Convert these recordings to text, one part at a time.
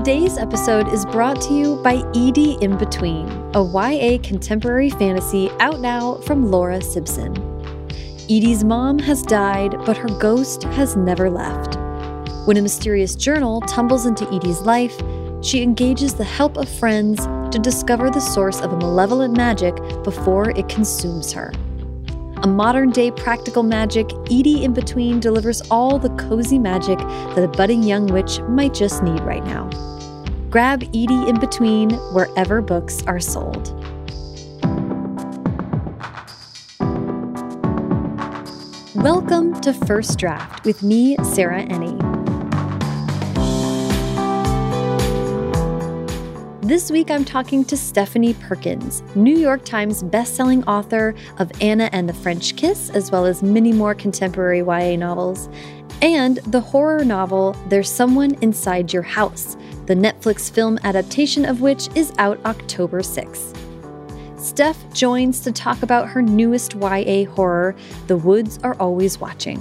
Today's episode is brought to you by Edie in Between, a YA contemporary fantasy out now from Laura Sibson. Edie's mom has died, but her ghost has never left. When a mysterious journal tumbles into Edie's life, she engages the help of friends to discover the source of a malevolent magic before it consumes her. A modern day practical magic, Edie in Between delivers all the cozy magic that a budding young witch might just need right now. Grab Edie in Between wherever books are sold. Welcome to First Draft with me, Sarah Enni. This week I'm talking to Stephanie Perkins, New York Times bestselling author of Anna and the French Kiss, as well as many more contemporary YA novels, and the horror novel There's Someone Inside Your House, the Netflix film adaptation of which is out October 6th. Steph joins to talk about her newest YA horror, The Woods Are Always Watching.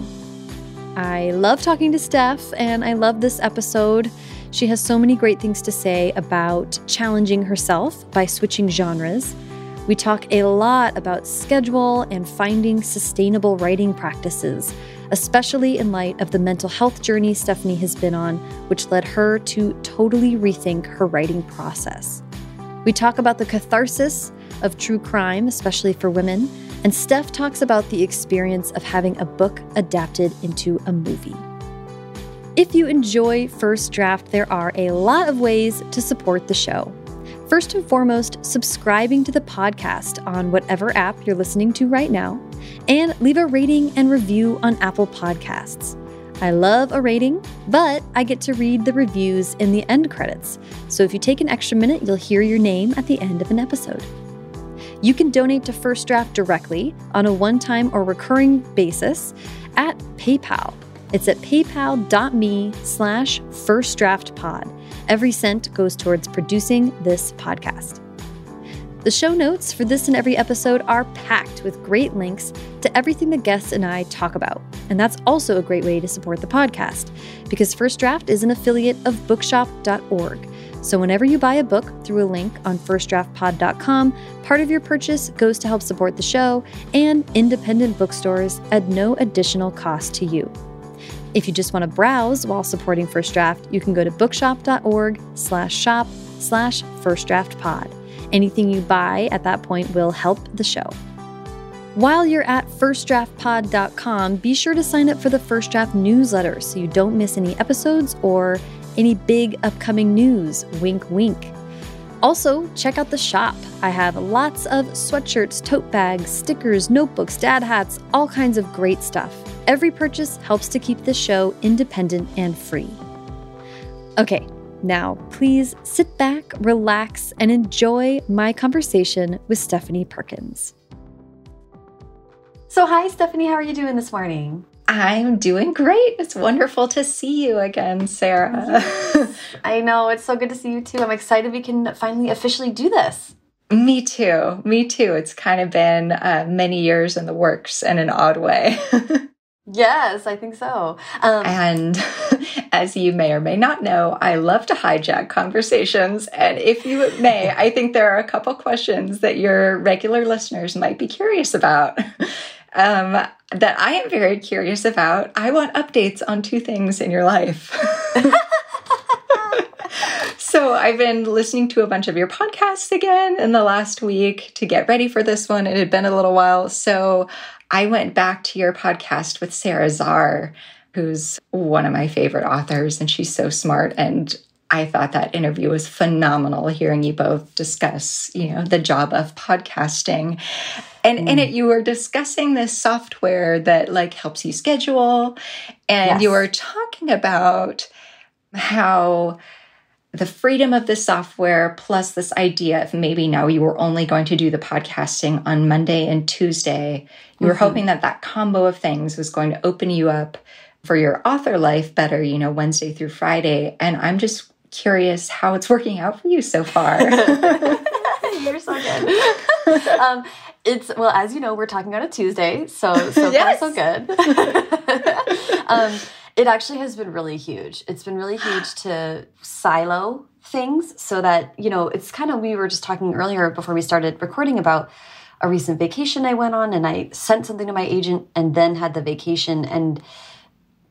I love talking to Steph, and I love this episode. She has so many great things to say about challenging herself by switching genres. We talk a lot about schedule and finding sustainable writing practices, especially in light of the mental health journey Stephanie has been on, which led her to totally rethink her writing process. We talk about the catharsis of true crime, especially for women, and Steph talks about the experience of having a book adapted into a movie. If you enjoy First Draft, there are a lot of ways to support the show. First and foremost, subscribing to the podcast on whatever app you're listening to right now, and leave a rating and review on Apple Podcasts. I love a rating, but I get to read the reviews in the end credits. So if you take an extra minute, you'll hear your name at the end of an episode. You can donate to First Draft directly on a one time or recurring basis at PayPal it's at paypal.me slash firstdraftpod. Every cent goes towards producing this podcast. The show notes for this and every episode are packed with great links to everything the guests and I talk about. And that's also a great way to support the podcast because First Draft is an affiliate of bookshop.org. So whenever you buy a book through a link on firstdraftpod.com, part of your purchase goes to help support the show and independent bookstores at no additional cost to you. If you just want to browse while supporting First Draft, you can go to bookshop.org slash shop slash first draft pod. Anything you buy at that point will help the show. While you're at firstdraftpod.com, be sure to sign up for the First Draft newsletter so you don't miss any episodes or any big upcoming news. Wink, wink. Also, check out the shop. I have lots of sweatshirts, tote bags, stickers, notebooks, dad hats, all kinds of great stuff. Every purchase helps to keep the show independent and free. Okay, now please sit back, relax, and enjoy my conversation with Stephanie Perkins. So, hi, Stephanie, how are you doing this morning? I'm doing great. It's wonderful to see you again, Sarah. I know. It's so good to see you too. I'm excited we can finally officially do this. Me too. Me too. It's kind of been uh, many years in the works in an odd way. Yes, I think so. Um, and as you may or may not know, I love to hijack conversations. And if you may, I think there are a couple questions that your regular listeners might be curious about. Um, that I am very curious about. I want updates on two things in your life. so I've been listening to a bunch of your podcasts again in the last week to get ready for this one. It had been a little while. So I went back to your podcast with Sara Zarr, who's one of my favorite authors, and she's so smart. And I thought that interview was phenomenal hearing you both discuss, you know, the job of podcasting. And mm. in it you were discussing this software that like helps you schedule and yes. you were talking about how the freedom of the software plus this idea of maybe now you were only going to do the podcasting on Monday and Tuesday. You were mm-hmm. hoping that that combo of things was going to open you up for your author life better, you know, Wednesday through Friday. And I'm just curious how it's working out for you so far. You're so good. um, it's well, as you know, we're talking on a Tuesday, so so yes. far so good. um, It actually has been really huge. It's been really huge to silo things so that, you know, it's kind of, we were just talking earlier before we started recording about a recent vacation I went on and I sent something to my agent and then had the vacation and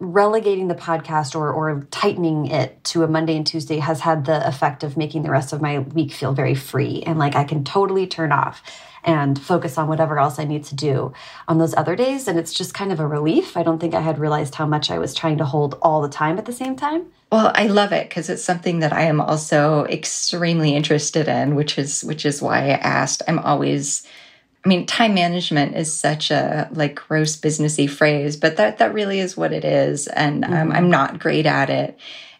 relegating the podcast or or tightening it to a Monday and Tuesday has had the effect of making the rest of my week feel very free and like I can totally turn off and focus on whatever else I need to do on those other days and it's just kind of a relief. I don't think I had realized how much I was trying to hold all the time at the same time. Well, I love it because it's something that I am also extremely interested in, which is which is why I asked. I'm always I mean, time management is such a like gross businessy phrase, but that that really is what it is, and um, mm-hmm. I'm not great at it.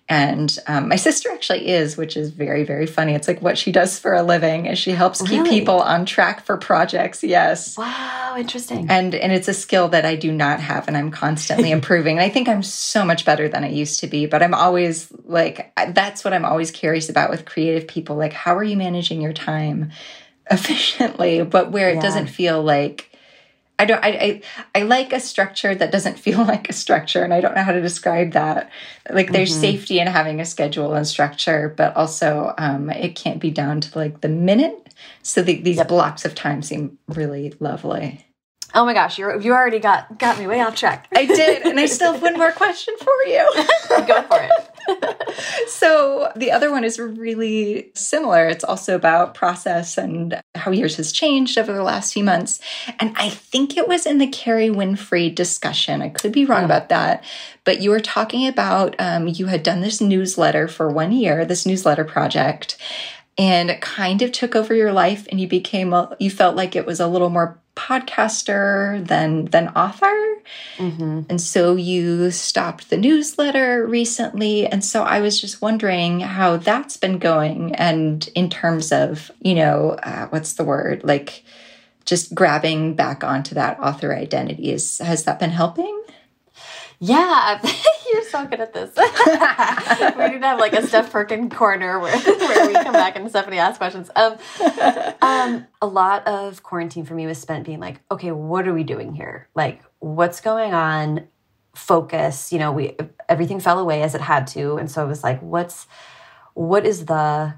And um, my sister actually is, which is very very funny. It's like what she does for a living is she helps keep people on track for projects. Yes. Wow, interesting. And and it's a skill that I do not have, and I'm constantly improving. and I think I'm so much better than I used to be. But I'm always like that's what I'm always curious about with creative people. Like, how are you managing your time? efficiently, but where it yeah. doesn't feel like I don't I, I, I like a structure that doesn't feel like a structure and I don't know how to describe that. Like there's mm-hmm. safety in having a schedule and structure, but also um, it can't be down to like the minute. So the, these yep. blocks of time seem really lovely. Oh my gosh, you you already got got me way off track. I did, and I still have one more question for you. Go for it. So the other one is really similar. It's also about process and how yours has changed over the last few months. And I think it was in the Kerry Winfrey discussion. I could be wrong oh. about that, but you were talking about um, you had done this newsletter for one year, this newsletter project, and it kind of took over your life, and you became a, you felt like it was a little more podcaster than than author. Mm-hmm. And so you stopped the newsletter recently. And so I was just wondering how that's been going. And in terms of, you know, uh, what's the word? Like just grabbing back onto that author identity is has that been helping? Yeah, you're so good at this. we need to have like a Steph Perkin corner where, where we come back and Stephanie asks questions. Um, um, a lot of quarantine for me was spent being like, okay, what are we doing here? Like, what's going on? Focus. You know, we everything fell away as it had to, and so it was like, what's what is the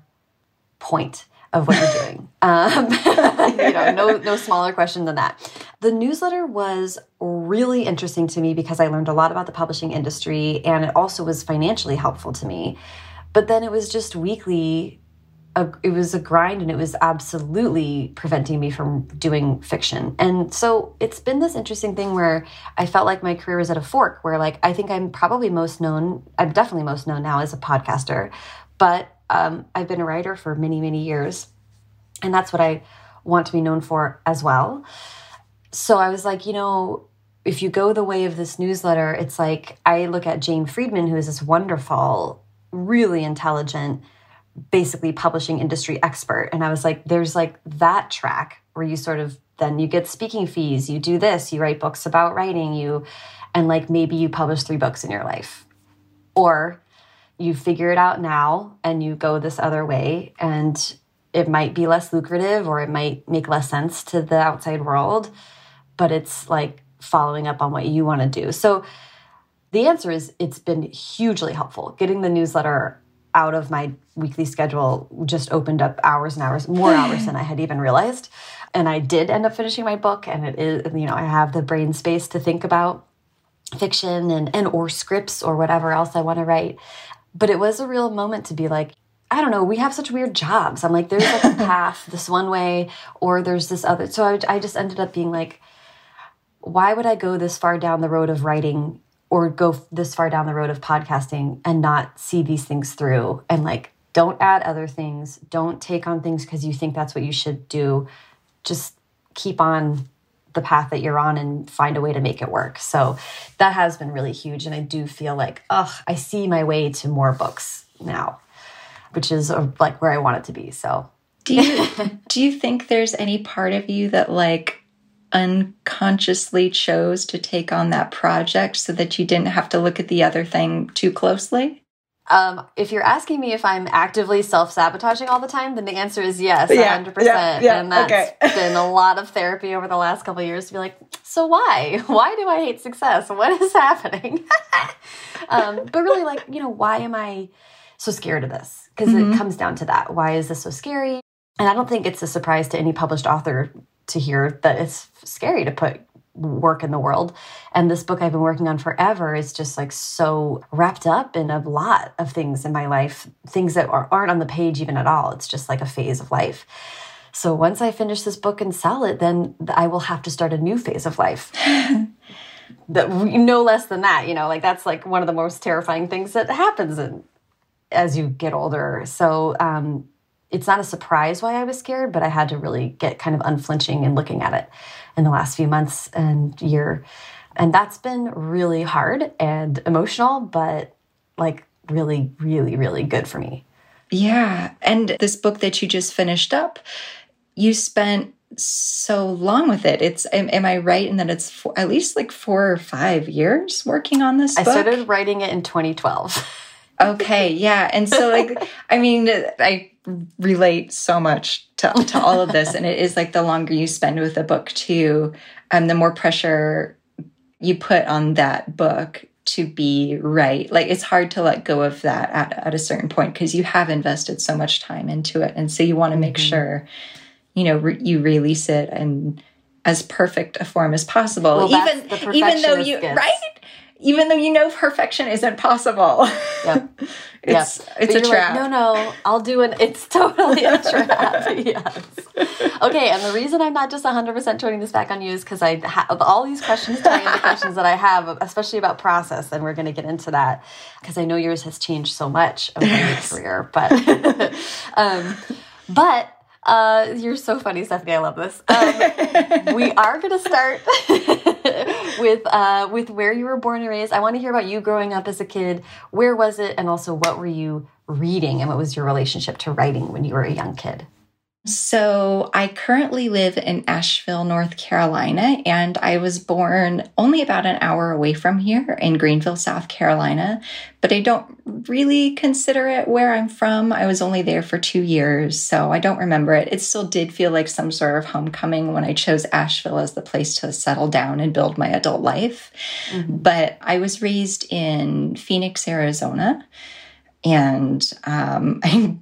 point? of what you're doing. Um, you know, no, no smaller question than that. The newsletter was really interesting to me because I learned a lot about the publishing industry and it also was financially helpful to me. But then it was just weekly. A, it was a grind and it was absolutely preventing me from doing fiction. And so it's been this interesting thing where I felt like my career was at a fork where like I think I'm probably most known, I'm definitely most known now as a podcaster, but um, I've been a writer for many, many years, and that's what I want to be known for as well. So I was like, you know, if you go the way of this newsletter, it's like I look at Jane Friedman, who is this wonderful, really intelligent, basically publishing industry expert. And I was like, there's like that track where you sort of then you get speaking fees, you do this, you write books about writing, you, and like maybe you publish three books in your life. Or you figure it out now and you go this other way and it might be less lucrative or it might make less sense to the outside world but it's like following up on what you want to do. So the answer is it's been hugely helpful. Getting the newsletter out of my weekly schedule just opened up hours and hours more hours than i had even realized. And i did end up finishing my book and it is you know i have the brain space to think about fiction and, and or scripts or whatever else i want to write. But it was a real moment to be like, I don't know, we have such weird jobs. I'm like, there's like a path this one way, or there's this other. So I, I just ended up being like, why would I go this far down the road of writing or go this far down the road of podcasting and not see these things through? And like, don't add other things. Don't take on things because you think that's what you should do. Just keep on the path that you're on and find a way to make it work. So that has been really huge. And I do feel like, oh, I see my way to more books now, which is uh, like where I want it to be. So do you do you think there's any part of you that like unconsciously chose to take on that project so that you didn't have to look at the other thing too closely? Um, if you're asking me if I'm actively self sabotaging all the time, then the answer is yes, Yeah, 100%. yeah, yeah, and that's okay. been a lot of therapy over the last couple of years to be like, so why? Why do I hate success? What is happening? um, but really, like, you know, why am I so scared of this? Because Mhm. it comes down to that. Why is this so scary? And I don't think it's a surprise to any published author to hear that it's scary to put work in the world. And this book I've been working on forever is just like so wrapped up in a lot of things in my life, things that are, aren't on the page even at all. It's just like a phase of life. So once I finish this book and sell it, then I will have to start a new phase of life. that no less than that, you know, like that's like one of the most terrifying things that happens in, as you get older. So um, it's not a surprise why I was scared, but I had to really get kind of unflinching and looking at it in the last few months and year. And that's been really hard and emotional, but like really, really, really good for me. Yeah. And this book that you just finished up, you spent so long with it. It's am, am I right in that it's four, at least like four or five years working on this I book? started writing it in 2012. Okay, yeah. And so like I mean I relate so much to to all of this and it is like the longer you spend with a book too, um the more pressure you put on that book to be right. Like it's hard to let go of that at, at a certain point because you have invested so much time into it and so you want to make Mhm. sure you know re- you release it in as perfect a form as possible Well, even even though you right even though you know perfection isn't possible Yeah. it's it's a trap Like, no, no, I'll do it. It's totally a trap. yes. Okay, and the reason I'm not just 100% turning this back on you is because I have all these questions tie into questions that I have, especially about process, and we're going to get into that because I know yours has changed so much over your career. But, um, but uh, you're so funny, Stephanie. I love this. Um, we are going to start with uh, with where you were born and raised. I want to hear about you growing up as a kid. Where was it, and also what were you reading, and what was your relationship to writing when you were a young kid? So, I currently live in Asheville, North Carolina, and I was born only about an hour away from here in Greenville, South Carolina. But I don't really consider it where I'm from. I was only there for two years, so I don't remember it. It still did feel like some sort of homecoming when I chose Asheville as the place to settle down and build my adult life. But I was raised in Phoenix, Arizona, and um, I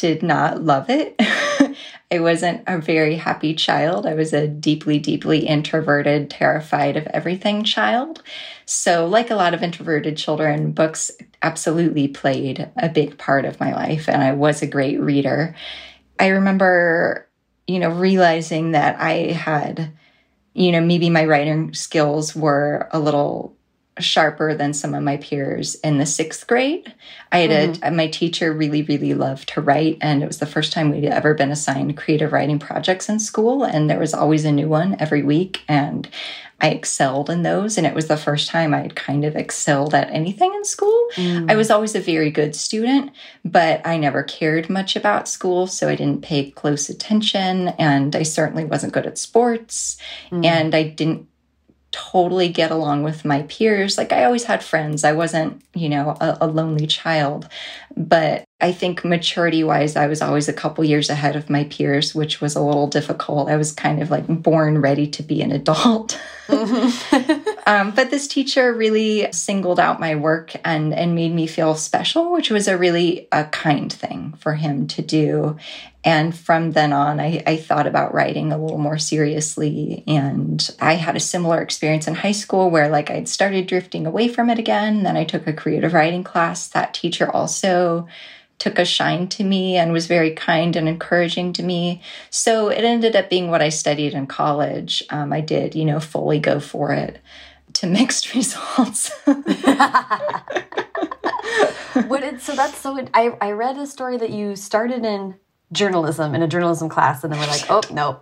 did not love it. I wasn't a very happy child. I was a deeply, deeply introverted, terrified of everything child. So, like a lot of introverted children, books absolutely played a big part of my life, and I was a great reader. I remember, you know, realizing that I had, you know, maybe my writing skills were a little sharper than some of my peers in the sixth grade. I had mm-hmm. a, my teacher really, really loved to write, and it was the first time we'd ever been assigned creative writing projects in school, and there was always a new one every week, and I excelled in those, and it was the first time I had kind of excelled at anything in school. I mm. was always a very good student, but I never cared much about school, so I didn't pay close attention, and I certainly wasn't good at sports, mm. and I didn't totally get along with my peers. Like I always had friends. I wasn't, you know, a, a lonely child. But I think maturity wise, I was always a couple years ahead of my peers, which was a little difficult. I was kind of like born ready to be an adult. um, but this teacher really singled out my work and and made me feel special, which was a really a kind thing for him to do. And from then on, I, I thought about writing a little more seriously. And I had a similar experience in high school where, like, I'd started drifting away from it again. Then I took a creative writing class. That teacher also took a shine to me and was very kind and encouraging to me. So it ended up being what I studied in college. Um, I did, you know, fully go for it to mixed results. what did, so that's so. I I read a story that you started in journalism in a journalism class, and then we're like, oh no.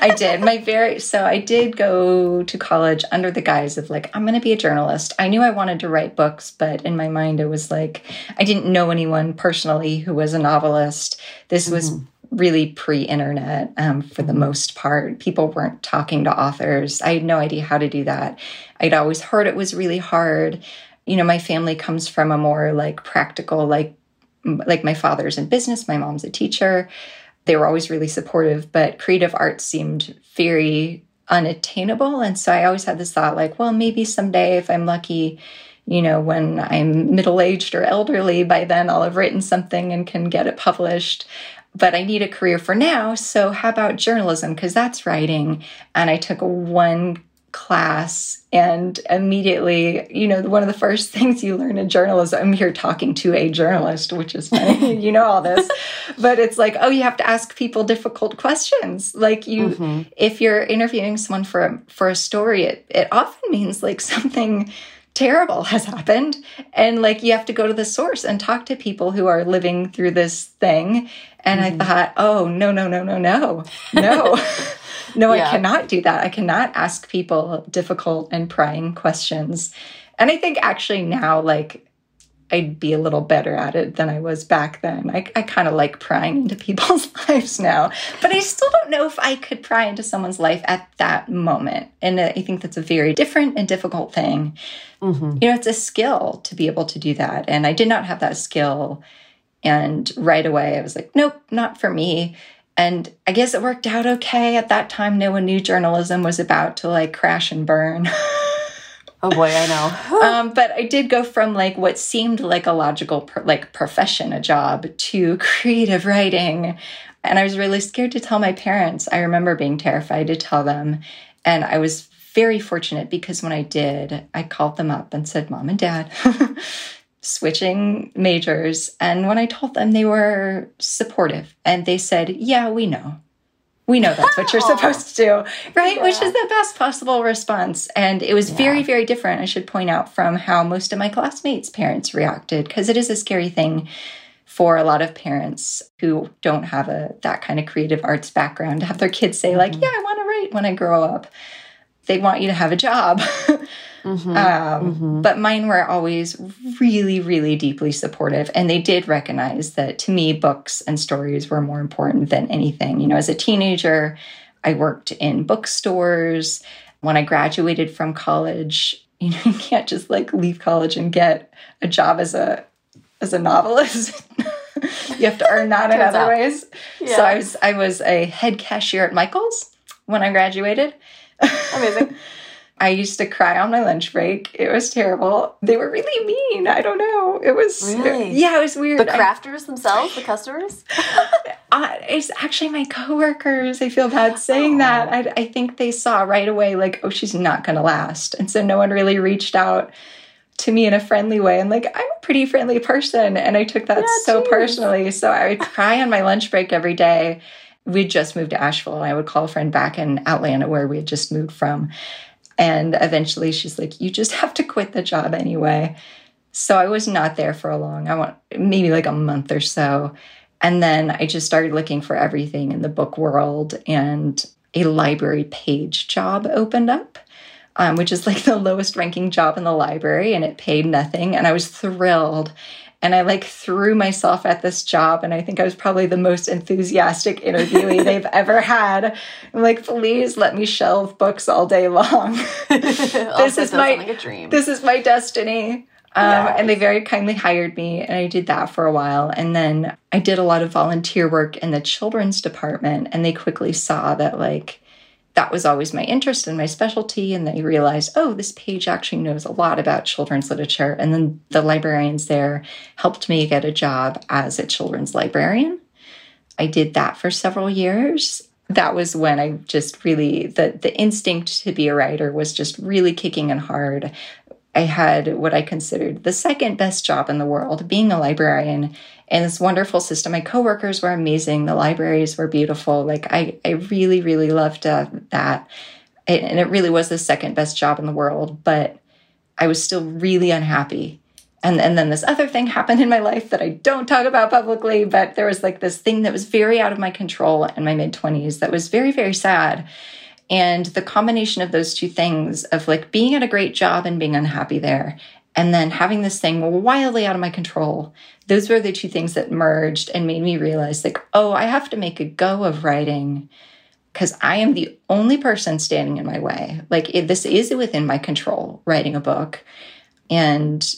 I did. My very so I did go to college under the guise of like I'm going to be a journalist. I knew I wanted to write books, but in my mind it was like I didn't know anyone personally who was a novelist. This was mm-hmm. Really pre-internet um, for the most part. People weren't talking to authors. I had no idea how to do that. I'd always heard it was really hard. you know, my family comes from a more like practical, like, like my father's in business, my mom's a teacher. They were always really supportive, but creative arts seemed very unattainable. And so I always had this thought like, well, maybe someday if I'm lucky, you know, when I'm middle aged or elderly, by then I'll have written something and can get it published. But I need a career for now. So, how about journalism? Because that's writing. And I took one class and immediately you know one of the first things you learn in journalism i'm here talking to a journalist which is funny you know all this but it's like oh you have to ask people difficult questions like you mm-hmm. if you're interviewing someone for a, for a story it, it often means like something terrible has happened and like you have to go to the source and talk to people who are living through this thing and mm-hmm. i thought oh no no no no no no no, yeah. I cannot do that. I cannot ask people difficult and prying questions. And I think actually now, like, I'd be a little better at it than I was back then. I, I kind of like prying into people's lives now, but I still don't know if I could pry into someone's life at that moment. And I think that's a very different and difficult thing. Mm-hmm. You know, it's a skill to be able to do that. And I did not have that skill. And right away, I was like, nope, not for me. And I guess it worked out okay. At that time, no one knew journalism was about to like crash and burn. oh boy, I know. um, but I did go from like what seemed like a logical like profession, a job, to creative writing. And I was really scared to tell my parents. I remember being terrified to tell them. And I was very fortunate because when I did, I called them up and said, Mom and Dad, switching majors. And when I told them, they were supportive and they said, Yeah, we know. We know that's what you're supposed to do, right? Yeah. Which is the best possible response. And it was yeah. very, very different, I should point out, from how most of my classmates' parents reacted, because it is a scary thing for a lot of parents who don't have a that kind of creative arts background to have their kids say, like, mm-hmm. yeah, I want to write when I grow up. They want you to have a job. Mm-hmm. Um, mm-hmm. But mine were always really, really deeply supportive. And they did recognize that to me, books and stories were more important than anything. You know, as a teenager, I worked in bookstores. When I graduated from college, you know, you can't just like leave college and get a job as a as a novelist. you have to earn that in other out. ways. Yeah. So I was I was a head cashier at Michael's when I graduated. Amazing. I used to cry on my lunch break. It was terrible. They were really mean. I don't know. It was really? yeah, it was weird. The crafters I, themselves, the customers. uh, it's actually my coworkers. I feel bad saying oh. that. I, I think they saw right away, like, oh, she's not going to last, and so no one really reached out to me in a friendly way. And like, I'm a pretty friendly person, and I took that yeah, so geez. personally. So I would cry on my lunch break every day. We'd just moved to Asheville, and I would call a friend back in Atlanta where we had just moved from and eventually she's like, You just have to quit the job anyway. So I was not there for a long, I want maybe like a month or so. And then I just started looking for everything in the book world, and a library page job opened up. Um, which is like the lowest ranking job in the library, and it paid nothing. And I was thrilled and I like threw myself at this job. And I think I was probably the most enthusiastic interviewee they've ever had. I'm like, please let me shelve books all day long. this is my like dream. This is my destiny. Um. And they very kindly hired me, and I did that for a while. And then I did a lot of volunteer work in the children's department, and they quickly saw that, like, that was always my interest and my specialty. And they realized, oh, this page actually knows a lot about children's literature. And then the librarians there helped me get a job as a children's librarian. I did that for several years. That was when I just really the the instinct to be a writer was just really kicking in hard. I had what I considered the second best job in the world, being a librarian in this wonderful system. My coworkers were amazing. The libraries were beautiful. Like I, I really, really loved uh, that. And it really was the second best job in the world, but I was still really unhappy. And, and then this other thing happened in my life that I don't talk about publicly, but there was like this thing that was very out of my control in my mid 20s that was very, very sad. And the combination of those two things of like being at a great job and being unhappy there, and then having this thing wildly out of my control, those were the two things that merged and made me realize like, oh, I have to make a go of writing because I am the only person standing in my way. Like, it, this is within my control, writing a book. And,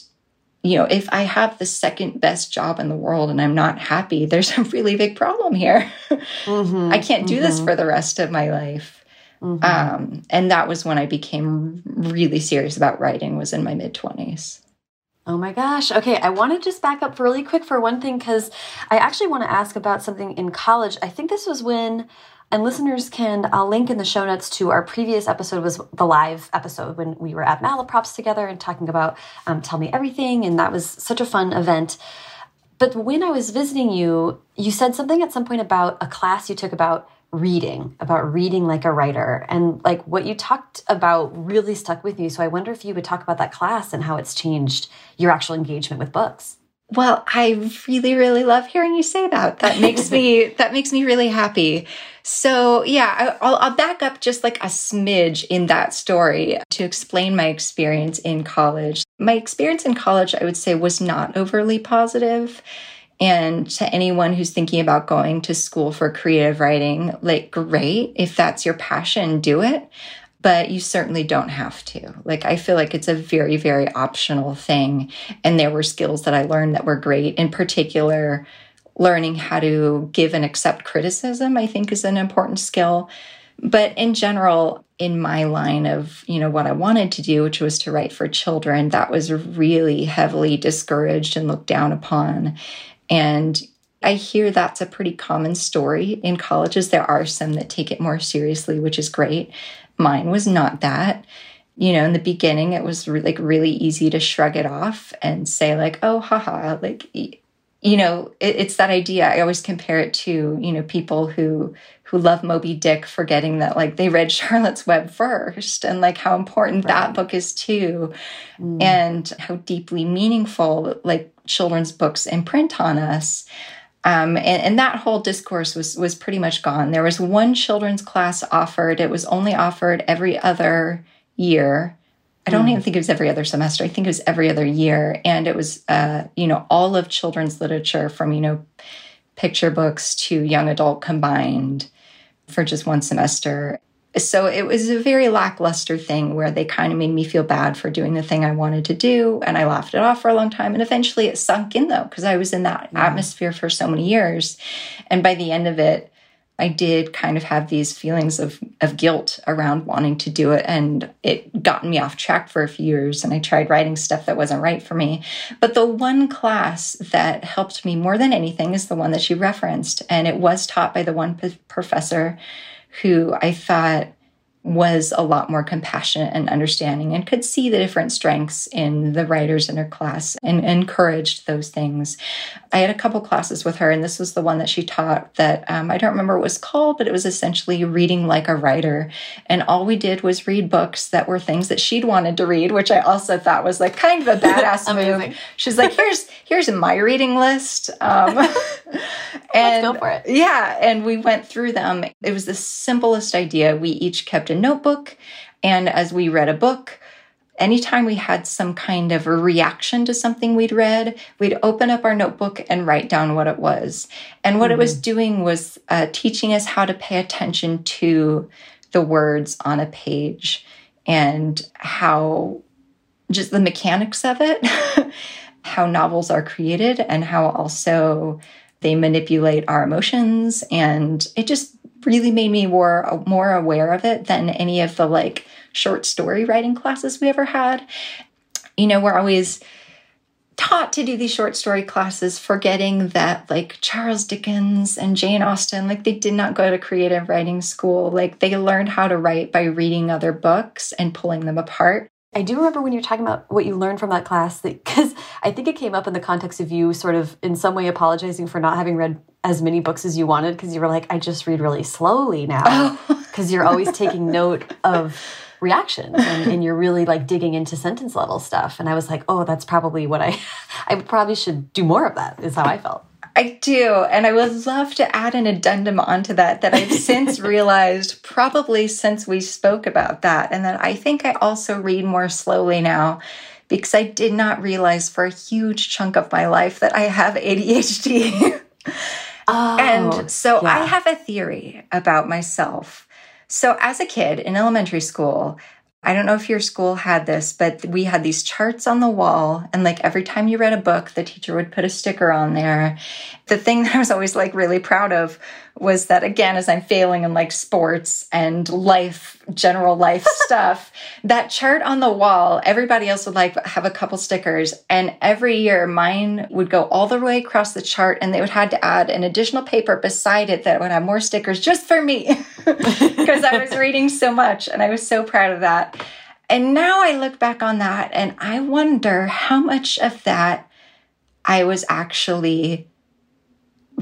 you know, if I have the second best job in the world and I'm not happy, there's a really big problem here. Mm-hmm, I can't do mm-hmm. this for the rest of my life. Mm-hmm. Um, and that was when I became really serious about writing was in my mid 20s. Oh my gosh. Okay, I want to just back up really quick for one thing because I actually want to ask about something in college. I think this was when and listeners can, I'll link in the show notes to our previous episode was the live episode when we were at Malaprops together and talking about um, Tell Me Everything. And that was such a fun event. But when I was visiting you, you said something at some point about a class you took about reading, about reading like a writer. And like what you talked about really stuck with me. So I wonder if you would talk about that class and how it's changed your actual engagement with books. Well, I really, really love hearing you say that. That makes me that makes me really happy. So yeah, I'll, I'll back up just like a smidge in that story to explain my experience in college. My experience in college, I would say, was not overly positive. And to anyone who's thinking about going to school for creative writing, like, great. If that's your passion, do it. But you certainly don't have to. Like, I feel like it's a very, very optional thing. And there were skills that I learned that were great. In particular, learning how to give and accept criticism, I think, is an important skill. But in general, in my line of, you know, what I wanted to do, which was to write for children, that was really heavily discouraged and looked down upon. And I hear that's a pretty common story in colleges. There are some that take it more seriously, which is great. Mine was not that. You know, in the beginning, it was re- like really easy to shrug it off and say, like, oh, haha, like, you know, it, it's that idea. I always compare it to, you know, people who who love Moby Dick, forgetting that like they read Charlotte's Web first and like how important right. that book is too, mm. and how deeply meaningful like children's books imprint on us. Um, and, and, that whole discourse was was pretty much gone. There was one children's class offered. It was only offered every other year. I don't mm. even think it was every other semester. I think it was every other year, and it was uh, you know all of children's literature from you know picture books to young adult combined for just one semester. So it was a very lackluster thing where they kind of made me feel bad for doing the thing I wanted to do. And I laughed it off for a long time. And eventually it sunk in though, because I was in that yeah. atmosphere for so many years. And by the end of it, I did kind of have these feelings of, of guilt around wanting to do it. And it got me off track for a few years. And I tried writing stuff that wasn't right for me. But the one class that helped me more than anything is the one that you referenced. And it was taught by the one p- professor who I thought was a lot more compassionate and understanding and could see the different strengths in the writers in her class and encouraged those things. I had a couple classes with her, and this was the one that she taught that um, I don't remember what it was called, but it was essentially reading like a writer. And all we did was read books that were things that she'd wanted to read, which I also thought was like kind of a badass move. She's like, here's here's my reading list. Um, and Let's go for it. Yeah, and we went through them. It was the simplest idea. We each kept a notebook. And as we read a book, anytime we had some kind of a reaction to something we'd read, we'd open up our notebook and write down what it was. And what mm-hmm. it was mm-hmm. doing was uh, teaching us how to pay attention to the words on a page and how just the mechanics of it, how novels are created, and how also they manipulate our emotions. And it just really made me more more aware of it than any of the like short story writing classes we ever had. You know, we're always taught to do these short story classes forgetting that like Charles Dickens and Jane Austen like they did not go to creative writing school like they learned how to write by reading other books and pulling them apart I do remember when you were talking about what you learned from that class, because I think it came up in the context of you sort of in some way apologizing for not having read as many books as you wanted, because you were like, I just read really slowly now, oh. because you're always taking note of reactions and, and, you're really like digging into sentence level stuff. And I was like, oh, that's probably what I, I probably should do more of that, is how I felt. I do. And I would love to add an addendum onto that that I've since realized, probably since we spoke about that. And that I think I also read more slowly now because I did not realize for a huge chunk of my life that I have ADHD. Oh, and so yeah. I have a theory about myself. So as a kid in elementary school, I don't know if your school had this, but we had these charts on the wall. And like every time you read a book, the teacher would put a sticker on there. The thing that I was always like really proud of was that again, as I'm failing in like sports and life, general life stuff, that chart on the wall, everybody else would like have a couple stickers. And every year mine would go all the way across the chart and they would have to add an additional paper beside it that would have more stickers just for me because I was reading so much and I was so proud of that. And now I look back on that and I wonder how much of that I was actually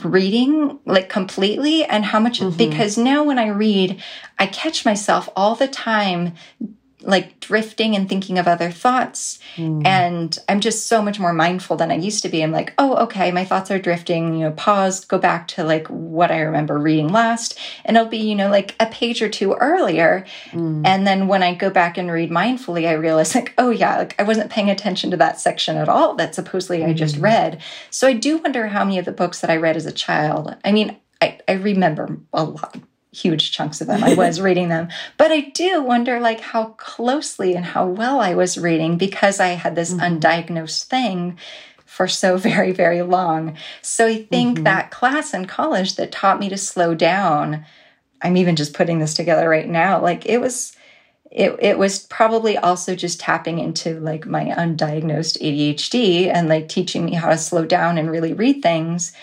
reading like completely and how much mm-hmm. because now when I read, I catch myself all the time like drifting and thinking of other thoughts. Mm. And I'm just so much more mindful than I used to be. I'm like, oh, okay, my thoughts are drifting, you know, pause, go back to like what I remember reading last. And it'll be, you know, like a page or two earlier. Mm. And then when I go back and read mindfully, I realize like, oh yeah, like I wasn't paying attention to that section at all that supposedly mm. I just mm. read. So I do wonder how many of the books that I read as a child, I mean, I, I remember a lot huge chunks of them. I was reading them. But I do wonder like how closely and how well I was reading because I had this mm-hmm. undiagnosed thing for so very, very long. So I think mm-hmm. that class in college that taught me to slow down, I'm even just putting this together right now. Like it was it, it was probably also just tapping into like my undiagnosed ADHD and like teaching me how to slow down and really read things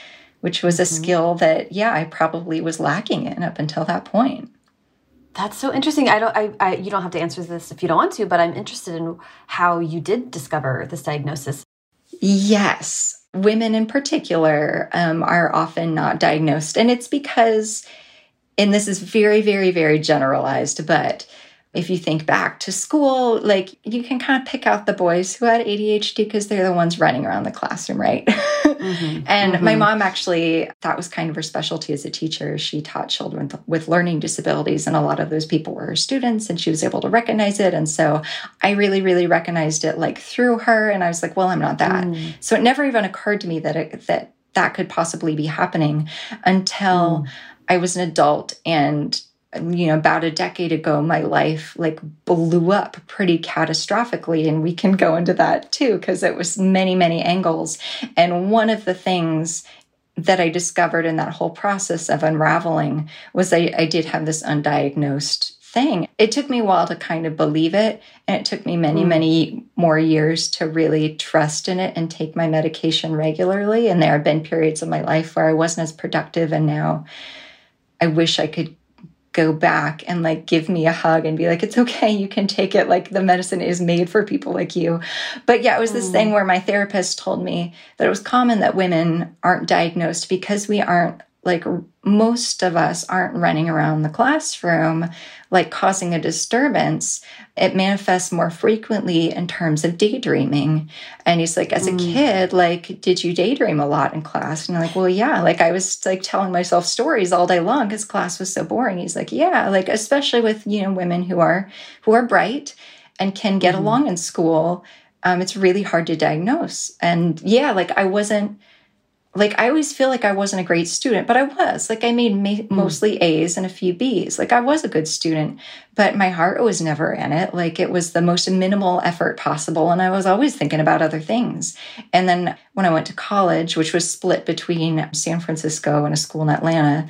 which was a mm-hmm. skill that, yeah, I probably was lacking in up until that point. That's so interesting. I don't. I, I. You don't have to answer this if you don't want to, but I'm interested in how you did discover this diagnosis. Yes, women in particular um, are often not diagnosed, and it's because, and this is very, very, very generalized, but if you think back to school, like you can kind of pick out the boys who had ADHD because they're the ones running around the classroom, right? Mm-hmm. and mm-hmm. my mom actually, that was kind of her specialty as a teacher. She taught children with learning disabilities, and a lot of those people were her students, and she was able to recognize it. And so I really, really recognized it like through her. And I was like, well, I'm not that. Mm. So it never even occurred to me that it, that that could possibly be happening until mm. I was an adult and you know about a decade ago my life like blew up pretty catastrophically and we can go into that too because it was many many angles and one of the things that i discovered in that whole process of unraveling was i, I did have this undiagnosed thing it took me a while to kind of believe it and it took me many mm. many more years to really trust in it and take my medication regularly and there have been periods of my life where i wasn't as productive and now i wish i could go back and like give me a hug and be like, it's okay, you can take it. Like the medicine is made for people like you. But yeah, it was this mm. thing where my therapist told me that it was common that women aren't diagnosed because we aren't like most of us aren't running around the classroom like causing a disturbance it manifests more frequently in terms of daydreaming and he's like as a mm. kid like did you daydream a lot in class and i'm like well yeah like i was like telling myself stories all day long because class was so boring he's like yeah like especially with you know women who are who are bright and can get mm. along in school um, it's really hard to diagnose and yeah like i wasn't like I always feel like I wasn't a great student, but I was. Like I made ma- mm. mostly A's and a few B's. Like I was a good student, but my heart was never in it. Like it was the most minimal effort possible and I was always thinking about other things. And then when I went to college, which was split between San Francisco and a school in Atlanta,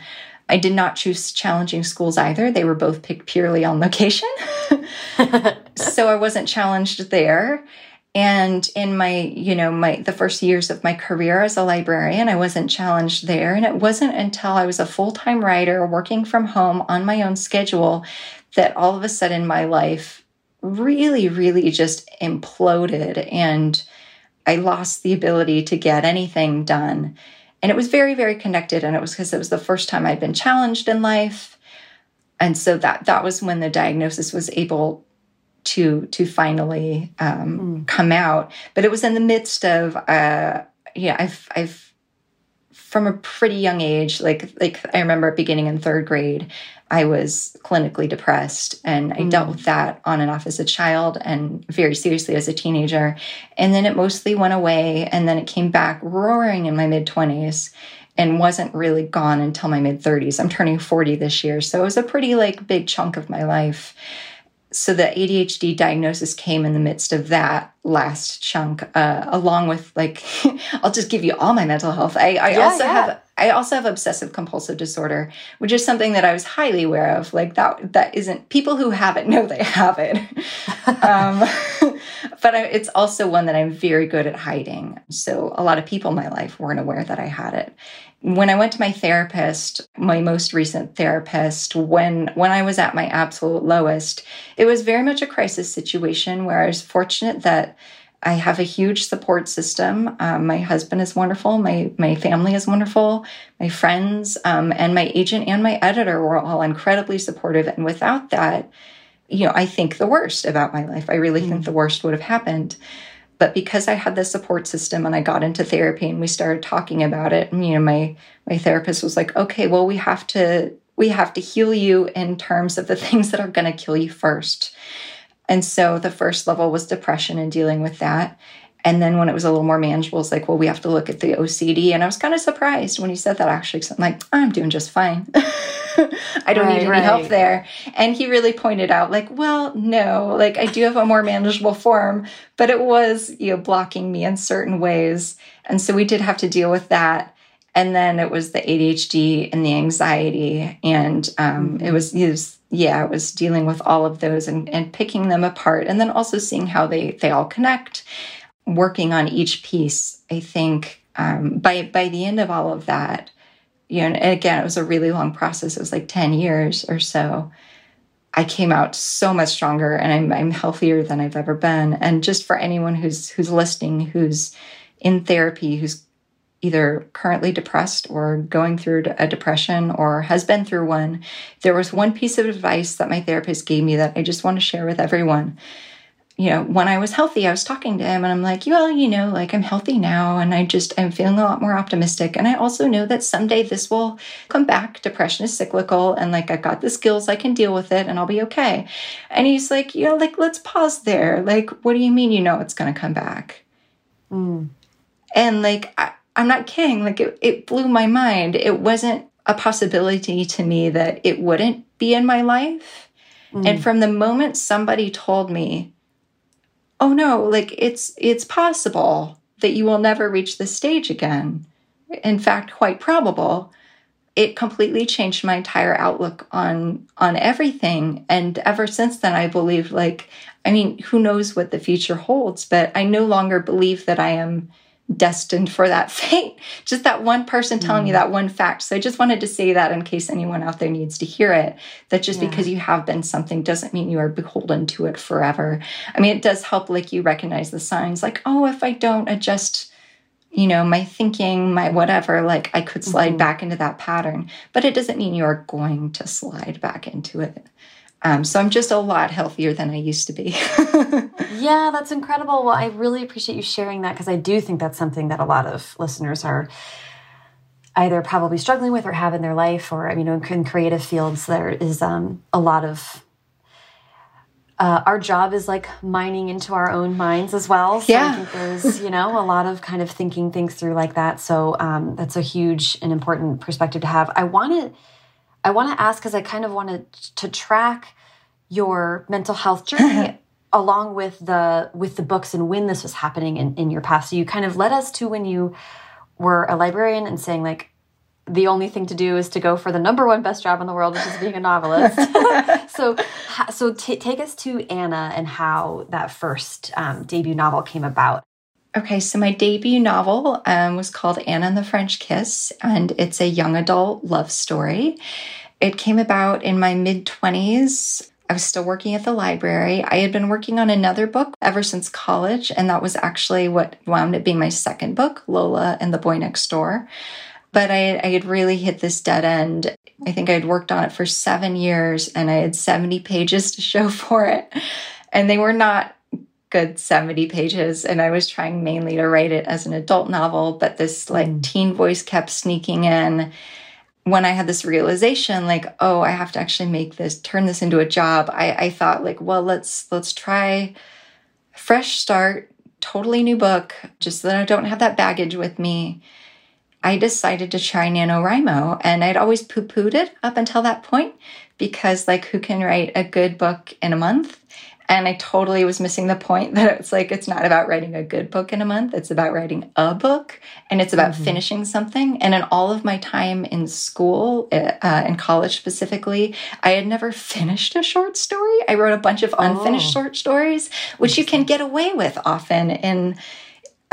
I did not choose challenging schools either. They were both picked purely on location. so I wasn't challenged there. And in my, you know, my, the first years of my career as a librarian, I wasn't challenged there. And it wasn't until I was a full time writer working from home on my own schedule that all of a sudden my life really, really just imploded and I lost the ability to get anything done. And it was very, very connected. And it was because it was the first time I'd been challenged in life. And so that that was when the diagnosis was able to to finally um, mm. come out. But it was in the midst of uh, yeah, I've I've from a pretty young age, like like I remember beginning in third grade, I was clinically depressed, and I mm. dealt with that on and off as a child, and very seriously as a teenager. And then it mostly went away, and then it came back roaring in my mid twenties and wasn't really gone until my mid 30s. I'm turning 40 this year, so it was a pretty like big chunk of my life so the ADHD diagnosis came in the midst of that last chunk, uh, along with like, I'll just give you all my mental health. I, I yeah, also yeah. have I also have obsessive compulsive disorder, which is something that I was highly aware of. Like that that isn't people who have it know they have it, um, but I, it's also one that I'm very good at hiding. So a lot of people in my life weren't aware that I had it, when I went to my therapist, my most recent therapist, when when I was at my absolute lowest, it was very much a crisis situation where I was fortunate that I have a huge support system. Um, my husband is wonderful. My my family is wonderful. My friends um, and my agent and my editor were all incredibly supportive. And without that, you know, I think the worst about my life. I really mm. think the worst would have happened. But because I had the support system and I got into therapy and we started talking about it, and, you know, my my therapist was like, "Okay, well, we have to we have to heal you in terms of the things that are going to kill you first. And so the first level was depression and dealing with that. And then when it was a little more manageable, it's like, well, we have to look at the OCD. And I was kind of surprised when he said that actually. So I'm like, I'm doing just fine. I don't right, need any right. help there. And he really pointed out, like, well, no, like I do have a more manageable form, but it was, you know, blocking me in certain ways. And so we did have to deal with that. And then it was the ADHD and the anxiety. And um, it, was, it was, yeah, it was dealing with all of those and, and picking them apart. And then also seeing how they, they all connect working on each piece, I think um, by by the end of all of that, you know, and again, it was a really long process. It was like ten years or so. I came out so much stronger, and I'm I'm healthier than I've ever been. And just for anyone who's who's listening, who's in therapy, who's either currently depressed or going through a depression or has been through one, there was one piece of advice that my therapist gave me that I just want to share with everyone you know, when I was healthy, I was talking to him and I'm like, well, you know, like I'm healthy now and I just, I'm feeling a lot more optimistic. And I also know that someday this will come back. Depression is cyclical and like I've got the skills, I can deal with it and I'll be okay. And he's like, you know, like, let's pause there. Like, what do you mean you know it's going to come back? Mm. And like, I, I'm not kidding. Like, it, it blew my mind. It wasn't a possibility to me that it wouldn't be in my life. Mm. And from the moment somebody told me, oh no, like it's it's possible that you will never reach this stage again. In fact, quite probable. It completely changed my entire outlook on on everything. And ever since then I believe like I mean, who knows what the future holds, but I no longer believe that I am destined for that fate. Just that one person telling mm. me that one fact. So I just wanted to say that in case anyone out there needs to hear it, that just yeah. because you have been something doesn't mean you are beholden to it forever. I mean, it does help like you recognize the signs like, oh, if I don't adjust you know, my thinking, my whatever, like I could slide mm-hmm. back into that pattern, but it doesn't mean you're going to slide back into it. Um, so I'm just a lot healthier than I used to be. yeah, that's incredible. Well, I really appreciate you sharing that because I do think that's something that a lot of listeners are either probably struggling with or have in their life, or you know, in creative fields, there is um, a lot of. Uh, our job is like mining into our own minds as well. So yeah. I think there's, you know, a lot of kind of thinking things through like that. So um, that's a huge and important perspective to have. I want to I want to ask because I kind of wanted to track your mental health journey along with the with the books and when this was happening in, in your past. So you kind of led us to when you were a librarian and saying like the only thing to do is to go for the number one best job in the world, which is being a novelist. so, so take us to Anna and how that first um, debut novel came about. Okay, so my debut novel um, was called Anna and the French Kiss, and it's a young adult love story. It came about in my mid 20s. I was still working at the library. I had been working on another book ever since college, and that was actually what wound up being my second book, Lola and the Boy Next Door. But I, I had really hit this dead end. I think I had worked on it for seven years and I had 70 pages to show for it. And they were not good 70 pages and I was trying mainly to write it as an adult novel, but this like mm. teen voice kept sneaking in. When I had this realization, like, oh, I have to actually make this, turn this into a job, I, I thought like, well, let's let's try fresh start, totally new book, just so that I don't have that baggage with me. I decided to try NaNoWriMo. And I'd always poo pooed it up until that point because, like, who can write a good book in a month? And I totally was missing the point that it's like, it's not about writing a good book in a month. It's about writing a book and it's about mm-hmm. finishing something. And in all of my time in school, uh, in college specifically, I had never finished a short story. I wrote a bunch of unfinished oh. short stories, which you can get away with often in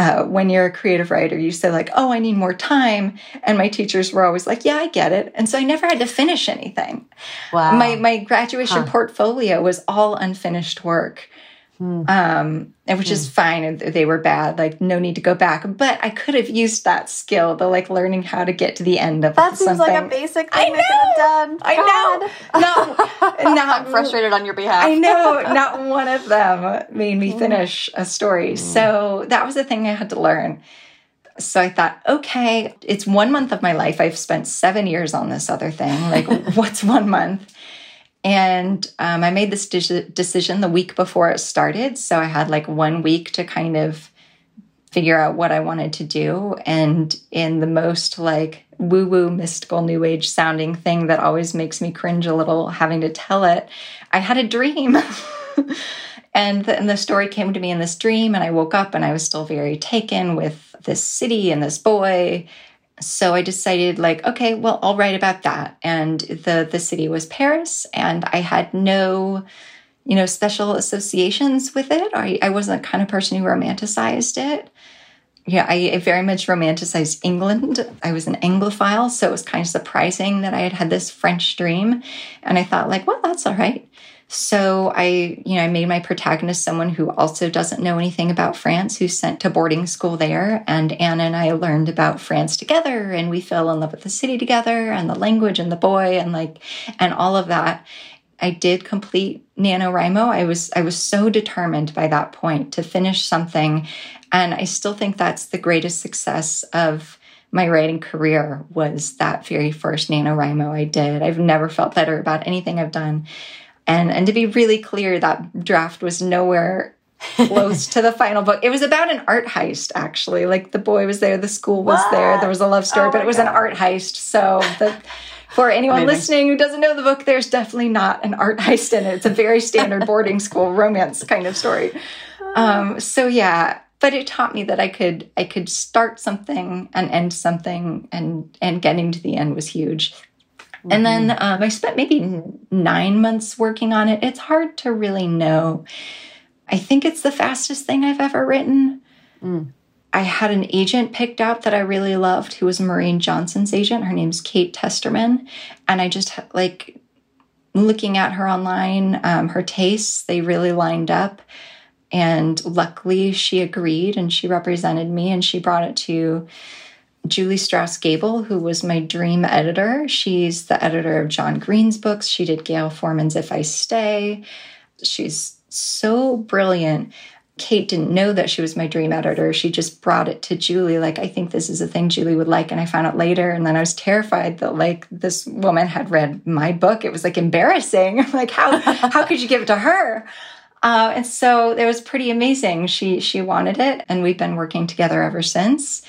uh, when you're a creative writer, you say, like, oh, I need more time. And my teachers were always like, yeah, I get it. And so I never had to finish anything. Wow. My, my graduation huh. portfolio was all unfinished work. Hmm. Um, which is hmm. fine. They were bad, like no need to go back. But I could have used that skill, the like learning how to get to the end of that seems like a basic thing I, I could have done. I know. Not, not I'm frustrated on your behalf. I know. Not one of them made me hmm. finish a story. So that was the thing I had to learn. So I thought, okay, it's one month of my life. I've spent seven years on this other thing. Like, what's one month? And um, I made this de- decision the week before it started. So I had like one week to kind of figure out what I wanted to do. And in the most like woo woo, mystical, new age sounding thing that always makes me cringe a little having to tell it, I had a dream. and, the, and the story came to me in this dream. And I woke up and I was still very taken with this city and this boy so I decided like, okay, well, I'll write about that. And the the city was Paris, and I had no, you know, special associations with it. I, I wasn't the kind of person who romanticized it. Yeah, I, I very much romanticized England. I was an Anglophile, so it was kind of surprising that I had had this French dream. And I thought, like, well, that's all right. So I, you know, I made my protagonist someone who also doesn't know anything about France, who's sent to boarding school there. And Anna and I learned about France together and we fell in love with the city together and the language and the boy and like, and all of that. I did complete NaNoWriMo. I was, I was so determined by that point to finish something. And I still think that's the greatest success of my writing career was that very first NaNoWriMo I did. I've never felt better about anything I've done and and to be really clear, that draft was nowhere close to the final book. It was about an art heist, actually. Like the boy was there, the school was what? there, there was a love story, oh but it was God. an art heist. So the, for anyone Amazing. listening who doesn't know the book, there's definitely not an art heist in it. It's a very standard boarding school romance kind of story. Um, so yeah, but it taught me that I could I could start something and end something, and and getting to the end was huge. Mm-hmm. And then mm-hmm. um, I spent maybe nine months working on it. It's hard to really know. I think it's the fastest thing I've ever written. Mm. I had an agent picked out that I really loved who was Maureen Johnson's agent. Her name's Kate Testerman. And I just like looking at her online, um, her tastes, they really lined up. And luckily, she agreed and she represented me and she brought it to Julie Strauss Gabel, who was my dream editor. She's the editor of John Green's books. She did Gayle Forman's If I Stay. She's so brilliant. Kate didn't know that she was my dream editor. She just brought it to Julie, like, I think this is a thing Julie would like. And I found out later. And then I was terrified that, like, this woman had read my book. It was like embarrassing. like, how, how could you give it to her? Uh, and so it was pretty amazing. She, she wanted it. And we've been working together ever since.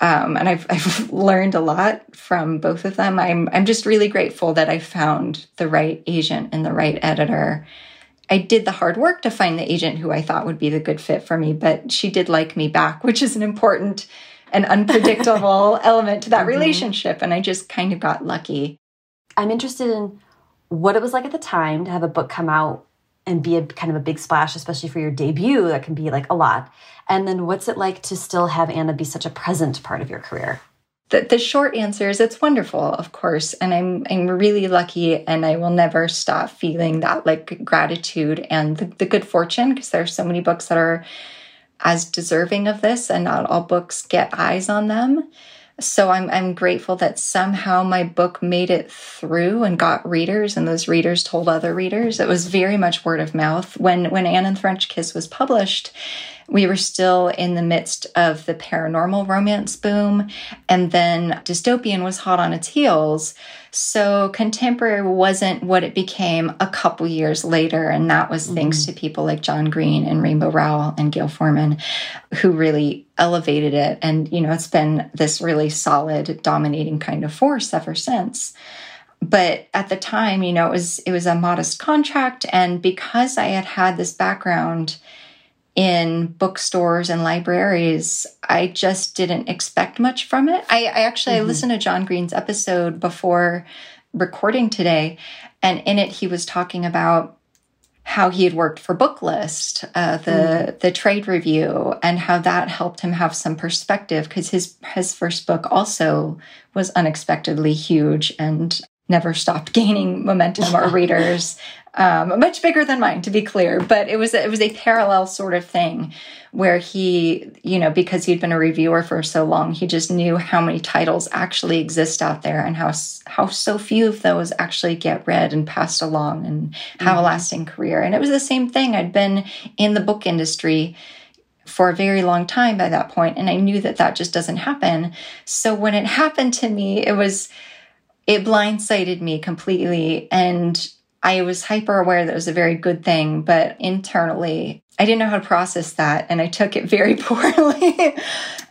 Um, and I've, I've learned a lot from both of them. I'm, I'm just really grateful that I found the right agent and the right editor. I did the hard work to find the agent who I thought would be the good fit for me, but she did like me back, which is an important and unpredictable element to that mm-hmm. relationship. And I just kind of got lucky. I'm interested in what it was like at the time to have a book come out and be a kind of a big splash, especially for your debut. That can be like a lot. And then what's it like to still have Anna be such a present part of your career? The, the short answer is it's wonderful, of course, and I'm I'm really lucky, and I will never stop feeling that like gratitude and the, the good fortune because there are so many books that are as deserving of this, and not all books get eyes on them. So I'm I'm grateful that somehow my book made it through and got readers, and those readers told other readers. It was very much word of mouth. When when Anna and French Kiss was published, we were still in the midst of the paranormal romance boom, and then dystopian was hot on its heels. So contemporary wasn't what it became a couple years later. And that was mm-hmm. thanks to people like John Green and Rainbow Rowell and Gayle Forman, who really elevated it. And, you know, it's been this really solid, dominating kind of force ever since but at the time you know it was it was a modest contract and because i had had this background in bookstores and libraries, I just didn't expect much from it. I, I actually mm-hmm. I listened to John Green's episode before recording today, and in it he was talking about how he had worked for Booklist, uh, the mm-hmm. the trade review, and how that helped him have some perspective because his his first book also was unexpectedly huge and never stopped gaining momentum or readers um, much bigger than mine, to be clear. But it was it was a parallel sort of thing where he, you know, because he'd been a reviewer for so long, he just knew how many titles actually exist out there and how how so few of those actually get read and passed along and have mm-hmm. a lasting career. And it was the same thing. I'd been in the book industry for a very long time by that point and i knew that that just doesn't happen so when it happened to me it was it blindsided me completely and I was hyper aware that it was a very good thing, but internally, I didn't know how to process that, and I took it very poorly.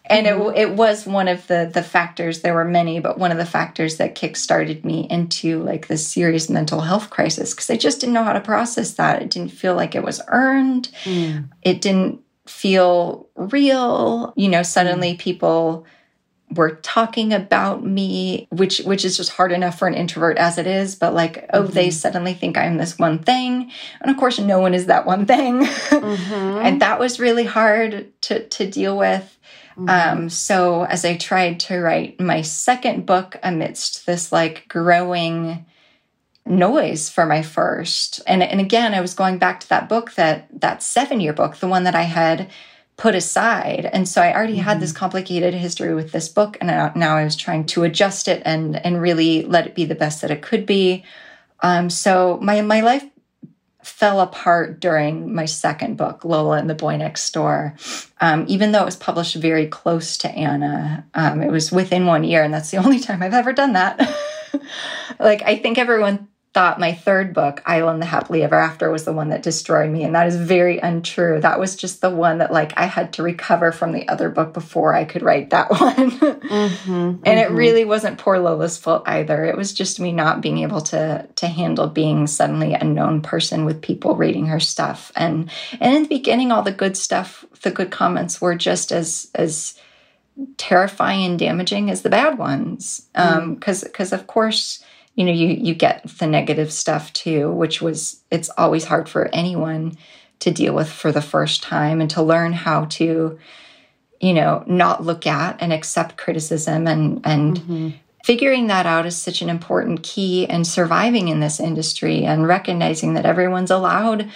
and mm-hmm. it, it was one of the the factors. There were many, but one of the factors that kickstarted me into like this serious mental health crisis because I just didn't know how to process that. It didn't feel like it was earned. Mm. It didn't feel real. You know, suddenly mm. people were talking about me which which is just hard enough for an introvert as it is but like oh mm-hmm. they suddenly think i'm this one thing and of course no one is that one thing mm-hmm. and that was really hard to to deal with mm-hmm. um so as i tried to write my second book amidst this like growing noise for my first and and again i was going back to that book that that 7 year book the one that i had put aside. And so I already mm-hmm. had this mm-hmm. complicated history with this book, and now I was trying to adjust it and and really let it be the best that it could be. Um, so my my life fell apart during my second book, Lola and the Boy Next Door. Um, even though it was published very close to Anna, um, it was within one year, and that's the only time I've ever done that. like I think everyone thought my third book, Isla and the Happily Ever After, was the one that destroyed me. And that is very untrue. That was just the one that, like, I had to recover from the other book before I could write that one. mm-hmm, and mm-hmm. it really wasn't poor Lola's fault either. It was just me not being able to to handle being suddenly a known person with people reading her stuff. And and in the beginning, all the good stuff, the good comments were just as as terrifying and damaging as the bad ones. Um, because mm. because of course you know you you get the negative stuff too which was it's always hard for anyone to deal with for the first time and to learn how to you know not look at and accept criticism and and mm-hmm. figuring that out is such an important key in surviving in this industry and recognizing that everyone's allowed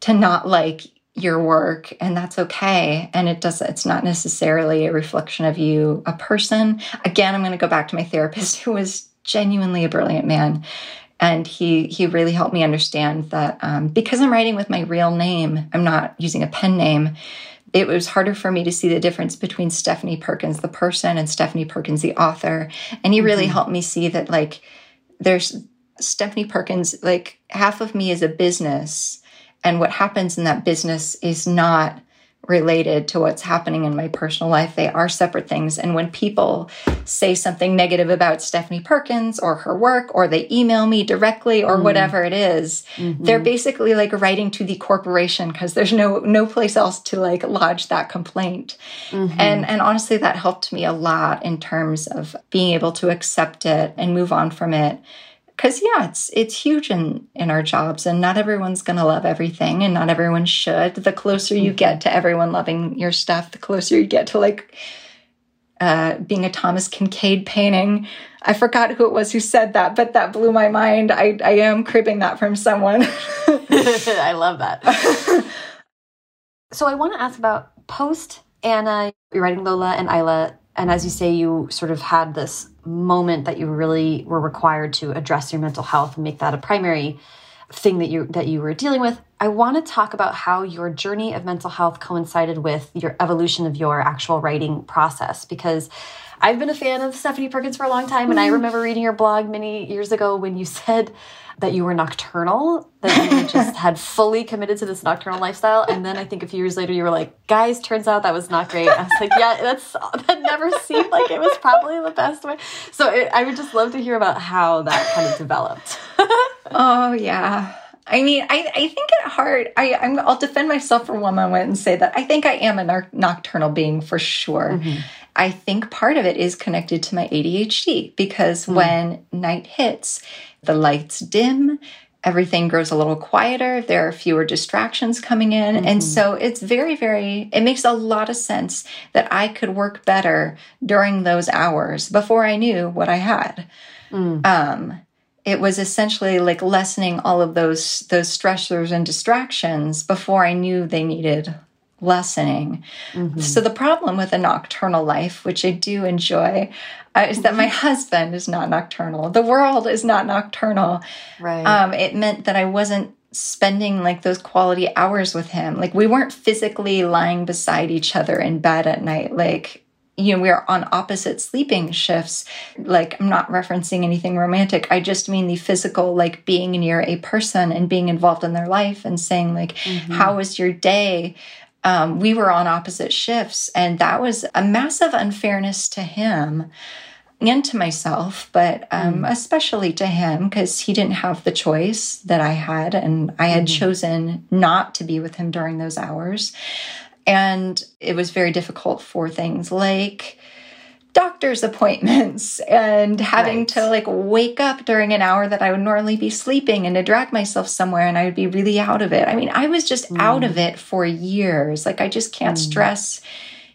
to not like your work and that's okay and it does it's not necessarily a reflection of you a person again i'm going to go back to my therapist who was genuinely a brilliant man. And he he really helped me understand that um, because I'm writing with my real name, I'm not using a pen name. It was harder for me to see the difference between Stephanie Perkins, the person, and Stephanie Perkins, the author. And he really mm-hmm. helped me see that, like, there's Stephanie Perkins, like, half of me is a business. And what happens in that business is not related to what's happening in my personal life. They are separate things. And when people say something negative about Stephanie Perkins or her work, or they email me directly or mm. whatever it is, mm-hmm. they're basically like writing to the corporation because there's no no place else to like lodge that complaint. Mm-hmm. And and honestly that helped me a lot in terms of being able to accept it and move on from it because yeah it's it's huge in in our jobs and not everyone's going to love everything and not everyone should. The closer you get mm-hmm. to everyone loving your stuff the closer you get to like uh, being a thomas Kinkade painting. I forgot who it was who said that but that blew my mind. I, I am cribbing that from someone. I love that. So i want to ask about post anna. You're writing lola and isla and as you say you sort of had this moment that you really were required to address your mental health and make that a primary thing that you that you were dealing with. I want to talk about how your journey of mental health coincided with your evolution of your actual writing process because I've been a fan of Stephanie Perkins for a long time and I mm. remember reading your blog many years ago when you said that you were nocturnal, that you just had fully committed to this nocturnal lifestyle. And then I think a few years later, you were like, guys, turns out that was not great. I was like, yeah, that's that never seemed like it was probably the best way. So it, I would just love to hear about how that kind of developed. oh, yeah. I mean, I, I think at heart, I, I'm, I'll defend myself for one moment and say that I think I am a nocturnal being for sure. Mm -hmm. I think part of it is connected to my ADHD because mm. when night hits, the lights dim, everything grows a little quieter, there are fewer distractions coming in. Mm -hmm. And so it's very, very, it makes a lot of sense that I could work better during those hours before I knew what I had. Mm. Um, it was essentially like lessening all of those those stressors and distractions before I knew they needed lessening. Mm-hmm. So the problem with a nocturnal life, which I do enjoy, uh, is that my mm-hmm. husband is not nocturnal. The world is not nocturnal. Right. Um, it meant that I wasn't spending like those quality hours with him. Like we weren't physically lying beside each other in bed at night. Like you know, we are on opposite sleeping shifts. Like, I'm not referencing anything romantic. I just mean the physical, like being near a person and being involved in their life and saying, like, mm-hmm. how was your day? Um, we were on opposite shifts, and that was a massive unfairness to him and to myself, but um, mm. especially to him because he didn't have the choice that I had, and I had mm. chosen not to be with him during those hours. And it was very difficult for things like doctor's appointments and having right. to like wake up during an hour that I would normally be sleeping and to drag myself somewhere and I would be really out of it. I mean, I was just mm. out of it for years. Like, I just can't mm. stress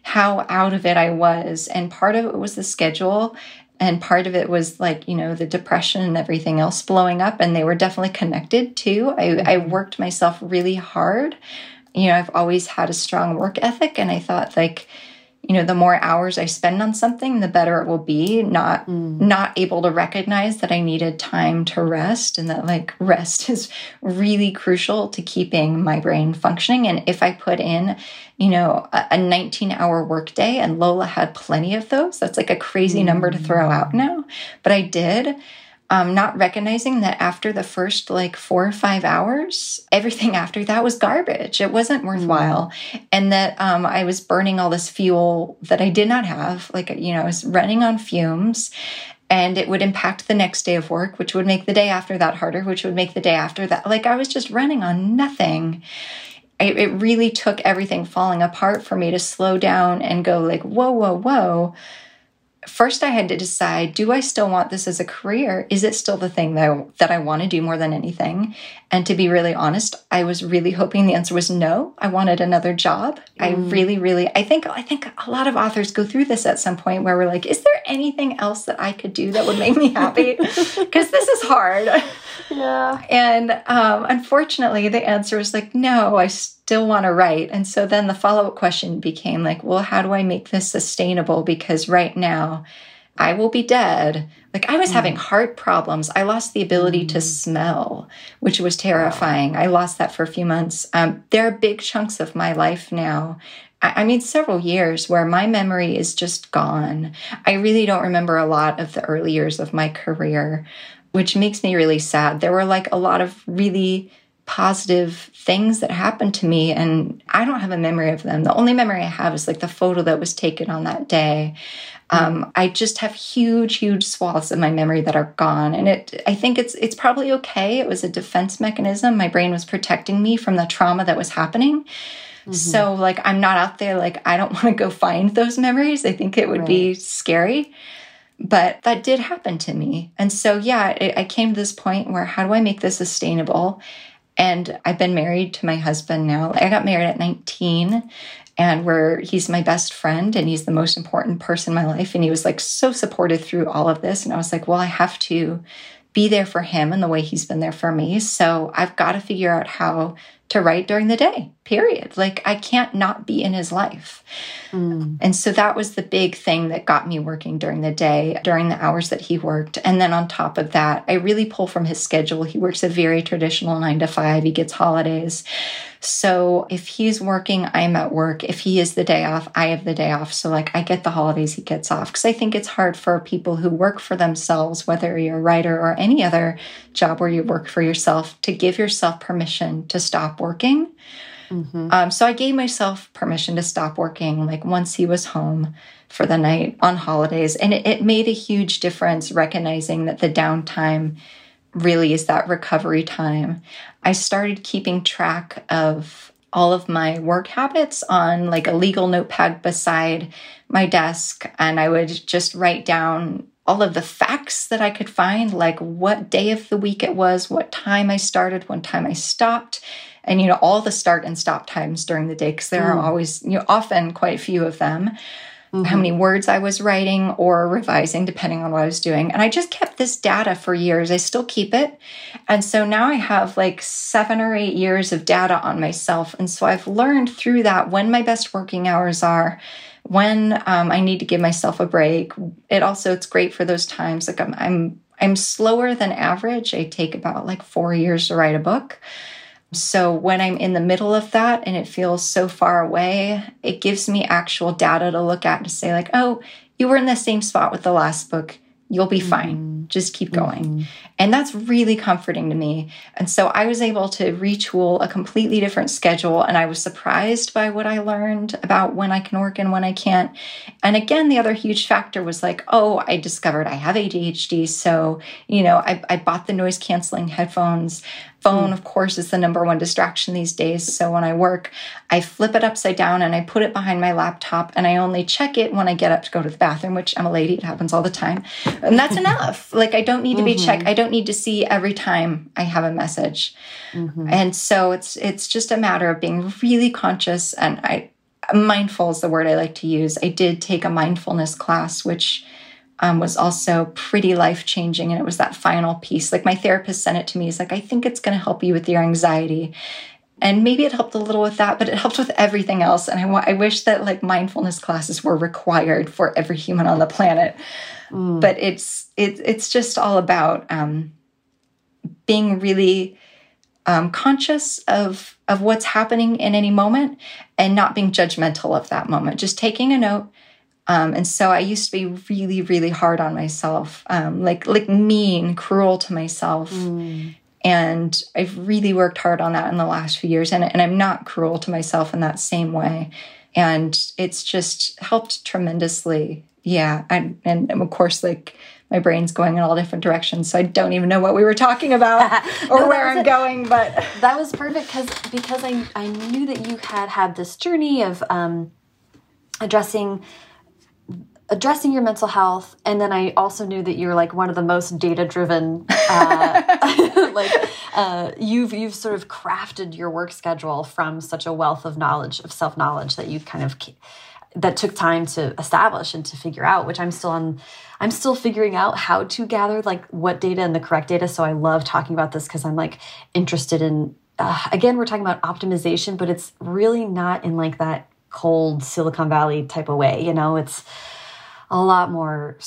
how out of it I was. And part of it was the schedule. And part of it was like, you know, the depression and everything else blowing up. And they were definitely connected too. I, I mm-hmm. worked myself really hard you know, I've always had a strong work ethic. And I thought, like, you know, the more hours I spend on something, the better it will be. Not mm. not able to recognize that I needed time to rest and that like rest is really crucial to keeping my brain functioning. And if I put in, you know, a, a 19 hour workday and Lola had plenty of those, that's like a crazy mm. number to throw out now. But I did um, not recognizing that after the first like four or five hours, everything after that was garbage. It wasn't worthwhile. Mm. And that um, I was burning all this fuel that I did not have. Like, you know, I was running on fumes and it would impact the next day of work, which would make the day after that harder, which would make the day after that. Like, I was just running on nothing. It, it really took everything falling apart for me to slow down and go, like, whoa, whoa, whoa first I had to decide do I still want this as a career? Is it still the thing that I, that I want to do more than anything? And to be really honest, I was really hoping the answer was no. I wanted another job. Mm. I really really I think I think a lot of authors go through this at some point where we're like is there anything else that I could do that would make me happy? Cuz this is hard. Yeah. And um, unfortunately the answer was like no, I still want to write. And so then the follow up question became like, well, how do I make this sustainable? Because right now I will be dead. Like I was mm. having heart problems. I lost the ability mm. to smell, which was terrifying. Wow. I lost that for a few months. Um, there are big chunks of my life now. I, I mean, several years where my memory is just gone. I really don't remember a lot of the early years of my career, which makes me really sad. There were like a lot of really positive things that happened to me and I don't have a memory of them. The only memory I have is like the photo that was taken on that day. Um, I just have huge, huge swaths of my memory that are gone, and it. I think it's it's probably okay. It was a defense mechanism. My brain was protecting me from the trauma that was happening. Mm-hmm. So, like, I'm not out there. Like, I don't want to go find those memories. I think it would right. be scary. But that did happen to me, and so yeah, it, I came to this point where how do I make this sustainable? And I've been married to my husband now. I got married at 19 and where he's my best friend and he's the most important person in my life. And he was like so supportive through all of this. And I was like, well, I have to be there for him and the way he's been there for me. So I've got to figure out how to write during the day, period. Like I can't not be in his life. Mm. And so that was the big thing that got me working during the day, during the hours that he worked. And then on top of that, I really pull from his schedule. He works a very traditional nine to five, he gets holidays. So if he's working, I'm at work. If he is the day off, I have the day off. So like I get the holidays, he gets off. Because I think it's hard for people who work for themselves, whether you're a writer or any other job where you work for yourself, to give yourself permission to stop working. Mm-hmm. Um, so I gave myself permission to stop working like once he was home for the night on holidays. And it, it made a huge difference recognizing that the downtime really is that recovery time. I started keeping track of all of my work habits on like a legal notepad beside my desk and I would just write down all of the facts that I could find like what day of the week it was, what time I started, what time I stopped, and you know all the start and stop times during the day because there mm. are always you know often quite a few of them mm-hmm. how many words I was writing or revising, depending on what I was doing. And I just kept this data for years. I still keep it. And so now I have like seven or eight years of data on myself. And so I've learned through that when my best working hours are when um, I need to give myself a break. It also it's great for those times. Like I'm I'm I'm slower than average. I take about like four years to write a book. So when I'm in the middle of that and it feels so far away, it gives me actual data to look at to say, like, oh, you were in the same spot with the last book. You'll be fine. Mm-hmm. Just keep going. Mm-hmm. And that's really comforting to me. And so I was able to retool a completely different schedule. And I was surprised by what I learned about when I can work and when I can't. And again, the other huge factor was like, oh, I discovered I have ADHD. So, you know, I, I bought the noise canceling headphones phone, of course, is the number one distraction these days. So when I work, I flip it upside down and I put it behind my laptop and I only check it when I get up to go to the bathroom, which I'm a lady, it happens all the time. And that's enough. Like I don't need to be mm-hmm. checked. I don't need to see every time I have a message. Mm-hmm. And so it's it's just a matter of being really conscious and I mindful is the word I like to use. I did take a mindfulness class, which um, was also pretty life changing. And it was that final piece. Like my therapist sent it to me. He's like, I think it's going to help you with your anxiety. And maybe it helped a little with that, but it helped with everything else. And I, I wish that like mindfulness classes were required for every human on the planet. Mm. But it's it, it's just all about um, being really um, conscious of of what's happening in any moment and not being judgmental of that moment. Just taking a note um, and so I used to be really, really hard on myself, um, like like mean, cruel to myself. Mm. And I've really worked hard on that in the last few years. And, and I'm not cruel to myself in that same way. And it's just helped tremendously. Yeah. And, and of course, like my brain's going in all different directions. So I don't even know what we were talking about or no, where I'm it. going. But that was perfect because because I, I knew that you had had this journey of um, addressing addressing your mental health and then i also knew that you were like one of the most data driven uh, like uh, you've you've sort of crafted your work schedule from such a wealth of knowledge of self knowledge that you kind of that took time to establish and to figure out which i'm still on i'm still figuring out how to gather like what data and the correct data. So i love talking about this because i'm like interested in uh, again we're talking about optimization but it's really not in like that cold silicon valley type of way you know? It's a lot more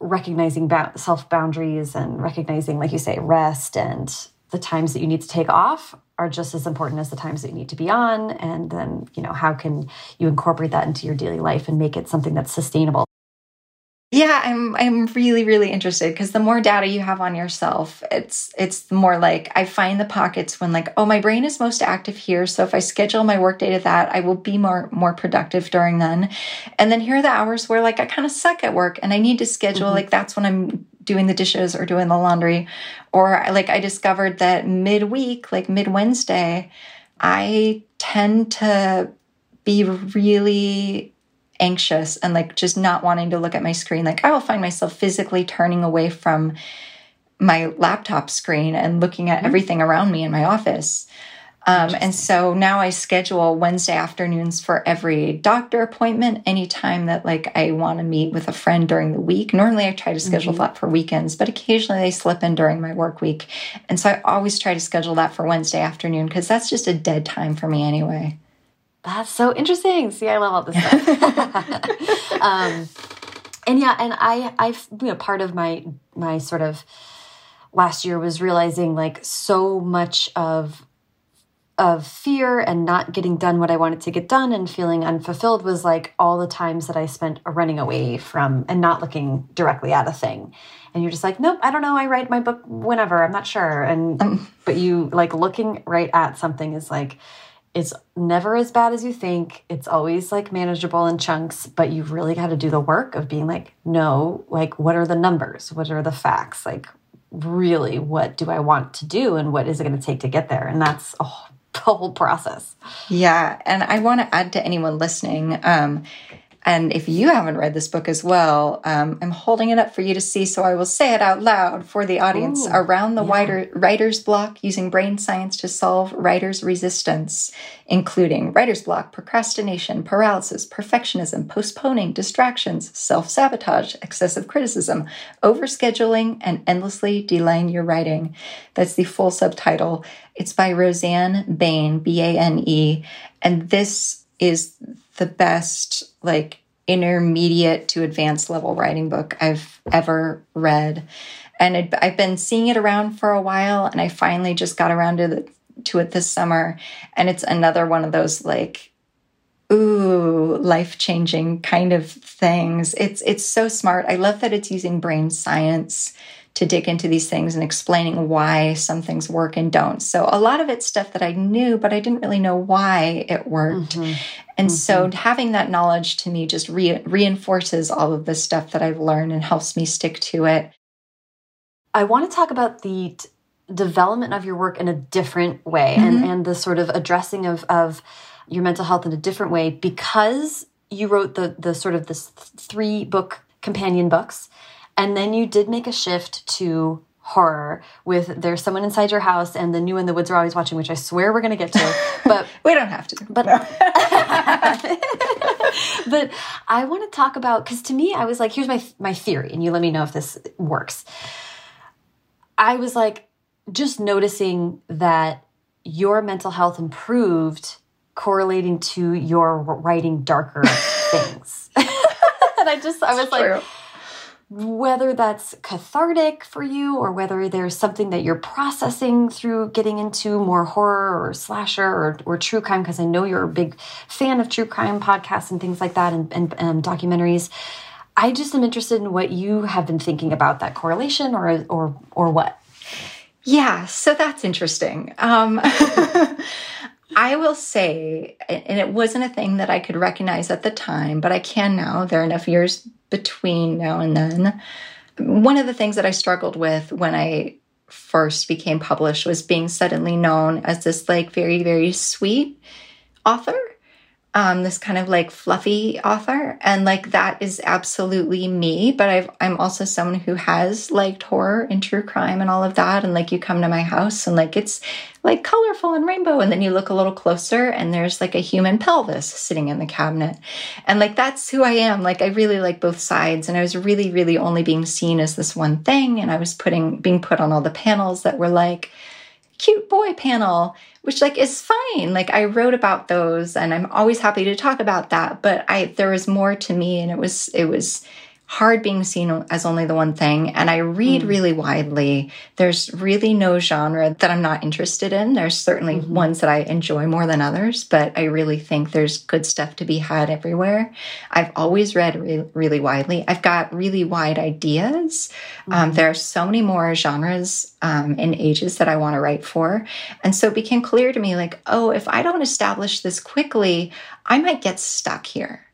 recognizing self boundaries and recognizing, like you say, rest and the times that you need to take off are just as important as the times that you need to be on. And then, you know, how can you incorporate that into your daily life and make it something that's sustainable? Yeah, I'm I'm really really interested because the more data you have on yourself, it's it's more like I find the pockets when like oh my brain is most active here, so if I schedule my work day to that, I will be more more productive during then. And then here are the hours where like I kind of suck at work and I need to schedule mm-hmm. like that's when I'm doing the dishes or doing the laundry or like I discovered that midweek, like mid Wednesday, I tend to be really anxious and like just not wanting to look at my screen, like I will find myself physically turning away from my laptop screen and looking at mm-hmm. everything around me in my office. Um, and so now I schedule Wednesday afternoons for every doctor appointment, anytime that like I want to meet with a friend during the week. Normally I try to schedule mm-hmm. that for weekends, but occasionally they slip in during my work week. And so I always try to schedule that for Wednesday afternoon because that's just a dead time for me anyway. That's so interesting. See, I love all this stuff. um, and yeah, and I, I, you know, part of my my sort of last year was realizing like so much of of fear and not getting done what I wanted to get done and feeling unfulfilled was like all the times that I spent running away from and not looking directly at a thing. And you're just like, nope, I don't know. I write my book whenever. I'm not sure. And um, but you like looking right at something is like it's never as bad as you think. It's always like manageable in chunks, but you've really got to do the work of being like, no, like what are the numbers? What are the facts? Like really what do I want to do and what is it going to take to get there? And that's a whole process. Yeah. And I want to add to anyone listening um, and if you haven't read this book as well, um, I'm holding it up for you to see, so I will say it out loud for the audience. Ooh, Around the yeah. writer's block, using brain science to solve writer's resistance, including writer's block, procrastination, paralysis, perfectionism, postponing, distractions, self sabotage, excessive criticism, overscheduling, and endlessly delaying your writing. That's the full subtitle. It's by Rosanne Bane, B A N E. And this is the best like intermediate to advanced level writing book I've ever read. And it, I've been seeing it around for a while, and I finally just got around to the, to it this summer. And it's another one of those like, ooh, life changing kind of things. It's it's so smart. I love that it's using brain science to dig into these things and explaining why some things work and don't. So a lot of it's stuff that I knew, but I didn't really know why it worked. Mm-hmm. And mm-hmm. so having that knowledge to me just re- reinforces all of the stuff that I've learned and helps me stick to it. I want to talk about the t- development of your work in a different way mm-hmm. and, and the sort of addressing of, of your mental health in a different way because you wrote the the sort of this three book companion books and then you did make a shift to horror with there's someone inside your house and the new in the woods are always watching which i swear we're going to get to but we don't have to. but no. but i want to talk about because to me i was like here's my my theory and you let me know if this works. I was like just noticing that your mental health improved correlating to your writing darker things. And i just i was like True whether that's cathartic for you or whether there's something that you're processing through getting into more horror or slasher or, or true crime, because I know you're a big fan of true crime podcasts and things like that and, and, and documentaries. I just am interested in what you have been thinking about that correlation or or or what. Yeah, so that's interesting. Um, I will say, and it wasn't a thing that I could recognize at the time, but I can now. There are enough years between now and then. One of the things that I struggled with when I first became published was being suddenly known as this like very, very sweet author um, this kind of like fluffy author. And like that is absolutely me. But I've, I'm also someone who has liked horror and true crime and all of that. And like you come to my house and like it's like colorful and rainbow. And then you look a little closer and there's like a human pelvis sitting in the cabinet. And like that's who I am. Like I really like both sides. And I was really, really only being seen as this one thing. And I was putting, being put on all the panels that were like, cute boy panel which like is fine. Like I wrote about those and I'm always happy to talk about that, but I there was more to me and it was it was hard being seen as only the one thing. And I read mm. really widely. There's really no genre that I'm not interested in. There's certainly mm-hmm. ones that I enjoy more than others, but I really think there's good stuff to be had everywhere. I've always read re- really widely. I've got really wide ideas. Um, mm-hmm. Um, there are so many more genres um, and ages that I want to write for. And so it became clear to me like, oh, if I don't establish this quickly, I might get stuck here.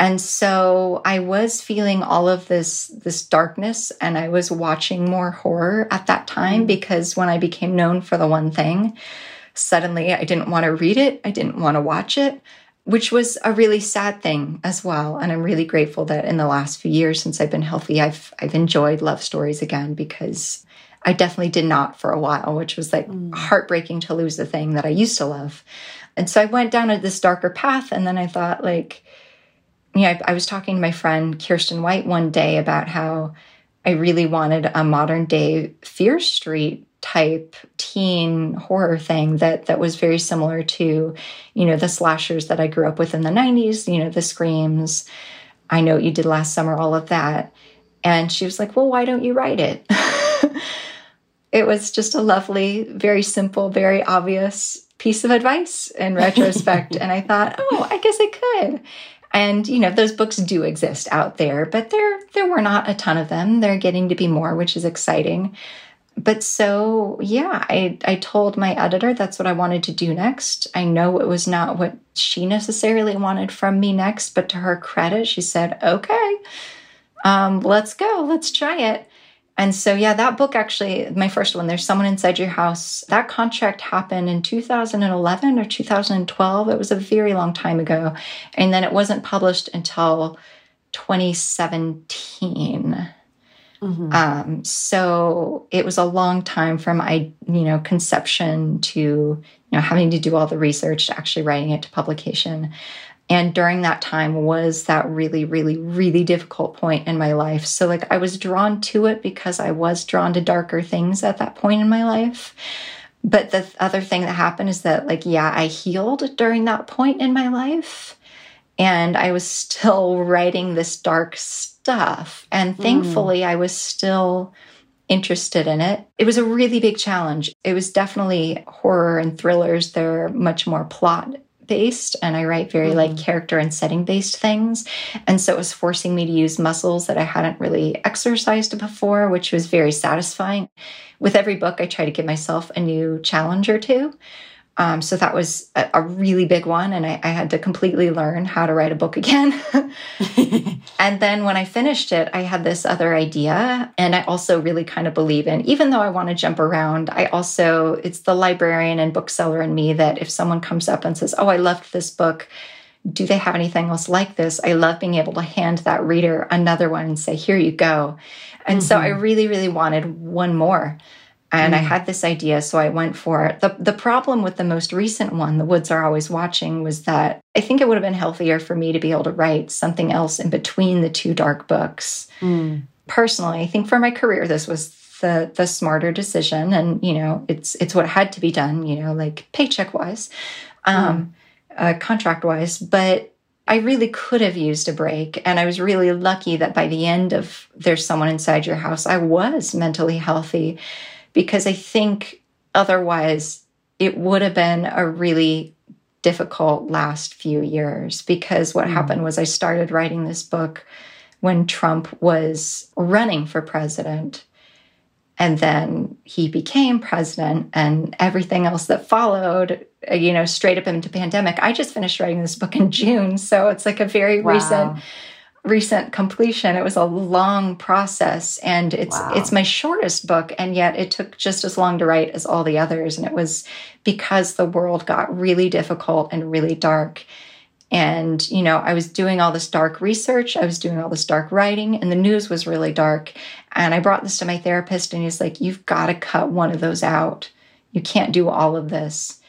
And so I was feeling all of this this darkness and I was watching more horror at that time mm. because when I became known for the one thing, suddenly I didn't want to read it, I didn't want to watch it, which was a really sad thing as well. And I'm really grateful that in the last few years since I've been healthy, I've I've enjoyed love stories again because I definitely did not for a while, which was like mm. heartbreaking to lose the thing that I used to love. And so I went down this darker path. And then I thought, like, you know, I, I was talking to my friend Kiersten White one day about how I really wanted a modern day Fear Street type teen horror thing that that was very similar to you know the slashers that I grew up with in the 90s you know the screams. I know what you did last summer all of that. And she was like well why don't you write it? It was just a lovely very simple very obvious piece of advice in retrospect. And I thought oh I guess I could and you know those books do exist out there but there there were not a ton of them. They're getting to be more which is exciting. But so yeah I, I told my editor that's what i wanted to do next. I know it was not what she necessarily wanted from me next but to her credit she said okay um, let's go. Let's try it and so yeah that book actually my first one there's someone inside your house that contract happened in 2011 or 2012 it was a very long time ago and then it wasn't published until 2017 Mm-hmm. Um, so it was a long time from I, you know, conception to you know having to do all the research to actually writing it to publication. And during that time was that really, really, really difficult point in my life. So like I was drawn to it because I was drawn to darker things at that point in my life. But the other thing that happened is that like yeah, I healed during that point in my life and I was still writing this dark stuff. And hmm. thankfully, mm. I was still interested in it. It was a really big challenge. It was definitely horror and thrillers. They're much more plot based and I write very mm. like character and setting based things. And so it was forcing me to use muscles that I hadn't really exercised before, which was very satisfying. With every book, I try to give myself a new challenge or two. Um, so that was a, a, really big one. And I, I, had to completely learn how to write a book again. and then when I finished it, I had this other idea. And I also really kind of believe in, even though I want to jump around, I also, it's the librarian and bookseller in me that if someone comes up and says, Oh, I loved this book. Do they have anything else like this? I love being able to hand that reader another one and say, Here you go. And mm-hmm. so I mm-hmm. really, really wanted one more. And mm. I had this idea, so I went for it. The, the problem with the most recent one, The Woods Are Always Watching, was that I think it would have been healthier for me to be able to write something else in between the two dark books. Mm. Personally, I think for my career, this was the the smarter decision. And, you know, it's it's what had to be done, you know, like paycheck wise, um, mm. uh, contract wise. But I really could have used a break. And I was really lucky that by the end of There's Someone Inside Your House, I was mentally healthy because I think otherwise it would have been a really difficult last few years because what mm. happened was I started writing this book when Trump was running for president. And then he became president, and everything else that followed, you know, straight up into pandemic. I just finished writing this book in June. So it's like a very wow. recent recent completion. It was a long process and it's wow. it's my shortest book and yet it took just as long to write as all the others and it was because the world got really difficult and really dark. And you know, I was doing all this dark research, I was doing all this dark writing and the news was really dark. And I brought this to my therapist and he's like, "You've got to cut one of those out. You can't do all of this."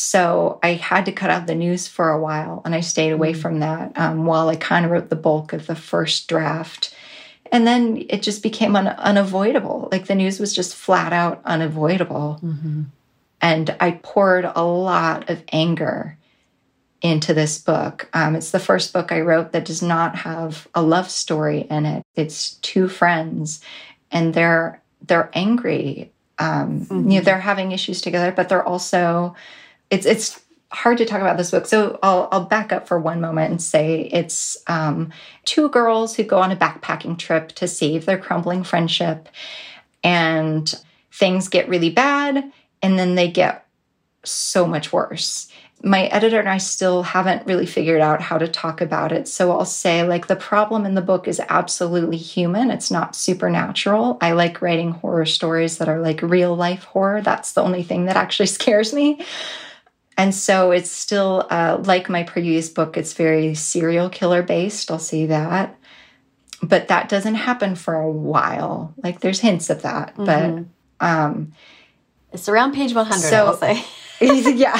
So I had to cut out the news for a while and I stayed away mm-hmm. from that um, while I kind of wrote the bulk of the first draft. And then it just became un- unavoidable. Like the news was just flat out unavoidable. Mm-hmm. And I poured a lot of anger into this book. Um, it's the first book I wrote that does not have a love story in it. It's two friends, and they're they're angry. Um, mm-hmm. You know, mm-hmm. they're having issues together, but they're also it's it's hard to talk about this book. So I'll, I'll back up for one moment and say it's um, two girls who go on a backpacking trip to save their crumbling friendship, and things get really bad, and then they get so much worse. My editor and I still haven't really figured out how to talk about it. So I'll say, like, the problem in the book is absolutely human. It's not supernatural. I like writing horror stories that are like real life horror. That's the only thing that actually scares me. And so it's still uh, like my previous book, it's very serial killer based. I'll say that. But that doesn't happen for a while. Like there's hints of that, mm-hmm. but Um, it's around page 100, so, I will say. yeah.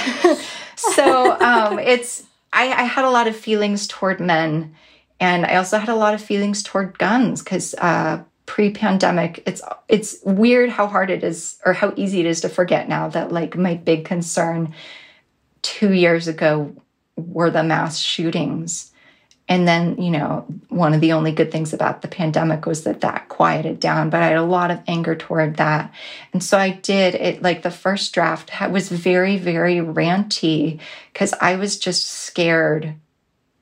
so um, it's, I, I, had a lot of feelings toward men. And I also had a lot of feelings toward guns because uh, pre-pandemic, it's it's weird how hard it is or how easy it is to forget now that like my big concern two years ago were the mass shootings and then, you know, one of the only good things about the pandemic was that that quieted down, but I had a lot of anger toward that. And so I did it like the first draft was very, very ranty because I was just scared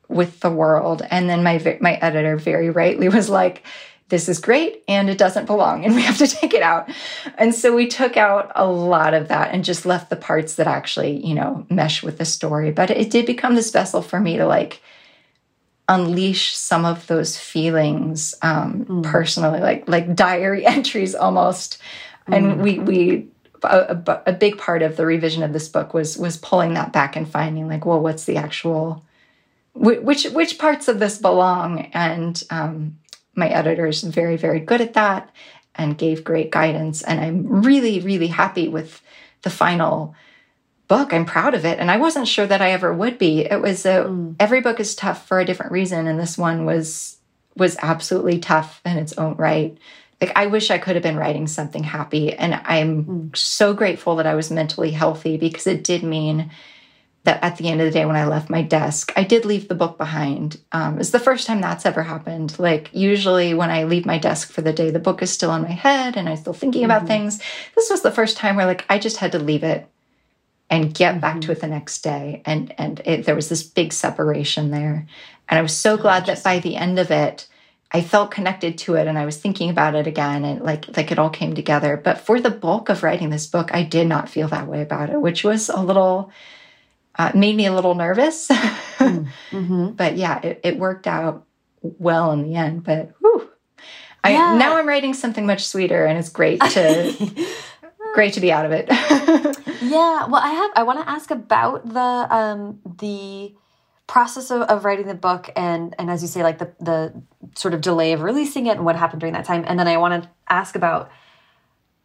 with the world. And then my, my editor very rightly was like, this is great and it doesn't belong and we have to take it out. And so we took out a lot of that and just left the parts that actually, you know, mesh with the story. But it did become this vessel for me to like, unleash some of those feelings um, mm. personally, like like diary entries almost. Mm. And we we a, a, big part of the revision of this book was was pulling that back and finding like, well, what's the actual which which parts of this belong? And um, my editor is very very good at that and gave great guidance. And I'm really really happy with the final book. I'm proud of it. And I wasn't sure that I ever would be. It was a, mm. every book is tough for a different reason. And this one was, was absolutely tough in its own right. Like, I wish I could have been writing something happy. And I'm mm. so grateful that I was mentally healthy because it did mean that at the end of the day, when I left my desk, I did leave the book behind. Um, it's the first time that's ever happened. Like, usually when I leave my desk for the day, the book is still in my head and I'm still thinking about mm-hmm. things. This was the first time where, like, I just had to leave it and get mm-hmm. back to it the next day. And and it, there was this big separation there. And I was so glad that by the end of it, I felt connected to it and I was thinking about it again and like like it all came together. But for the bulk of writing this book, I did not feel that way about it, which was a little uh, made me a little nervous. mm-hmm. But yeah, it, it, worked out well in the end. But whew, I, yeah. now I'm writing something much sweeter and it's great to great to be out of it. yeah, well, I have. I want to ask about the um, the process of, of writing the book and and as you say, like the the sort of delay of releasing it and what happened during that time, and then I want to ask about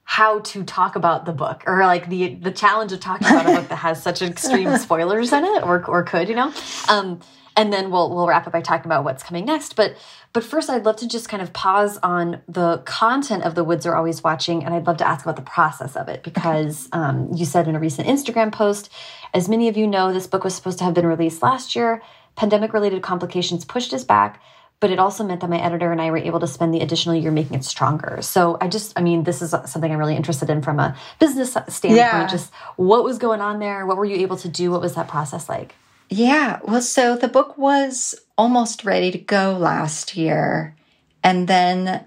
how to talk about the book or like the the challenge of talking about a book that has such extreme spoilers in it or or could you know um and then we'll we'll wrap up by talking about what's coming next. But but first, I'd love to just kind of pause on the content of the Woods Are Always Watching, and I'd love to ask about the process of it because um, you said in a recent Instagram post, as many of you know, this book was supposed to have been released last year. Pandemic related complications pushed us back but it also meant that my editor and I were able to spend the additional year making it stronger. So I just, I mean, this is something I'm really interested in from a business standpoint. Yeah. Just what was going on there? What were you able to do? What was that process like? Yeah, well, so the book was almost ready to go last year, and then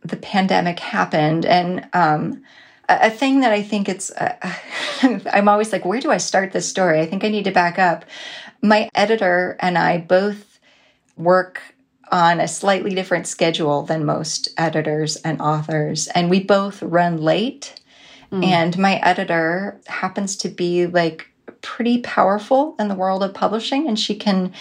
the pandemic happened. And um, a, thing that I think it's, uh, I'm always like, where do I start this story? I think I need to back up. My editor and I both work on a slightly different schedule than most editors and authors, and we both run late. Mm. And my editor happens to be like pretty powerful in the world of publishing and she can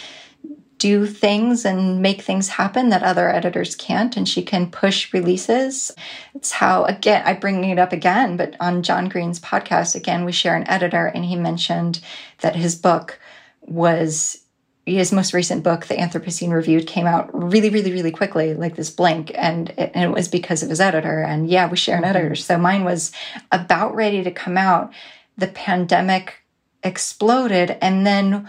do things and make things happen that other editors can't and she can push releases it's how again i bring it up again but on john green's podcast again we share an editor and he mentioned that his book was his most recent book the anthropocene reviewed came out really really really quickly like this blink and it, and it was because of his editor and yeah we share an mm-hmm. editor so mine was about ready to come out the pandemic exploded. And then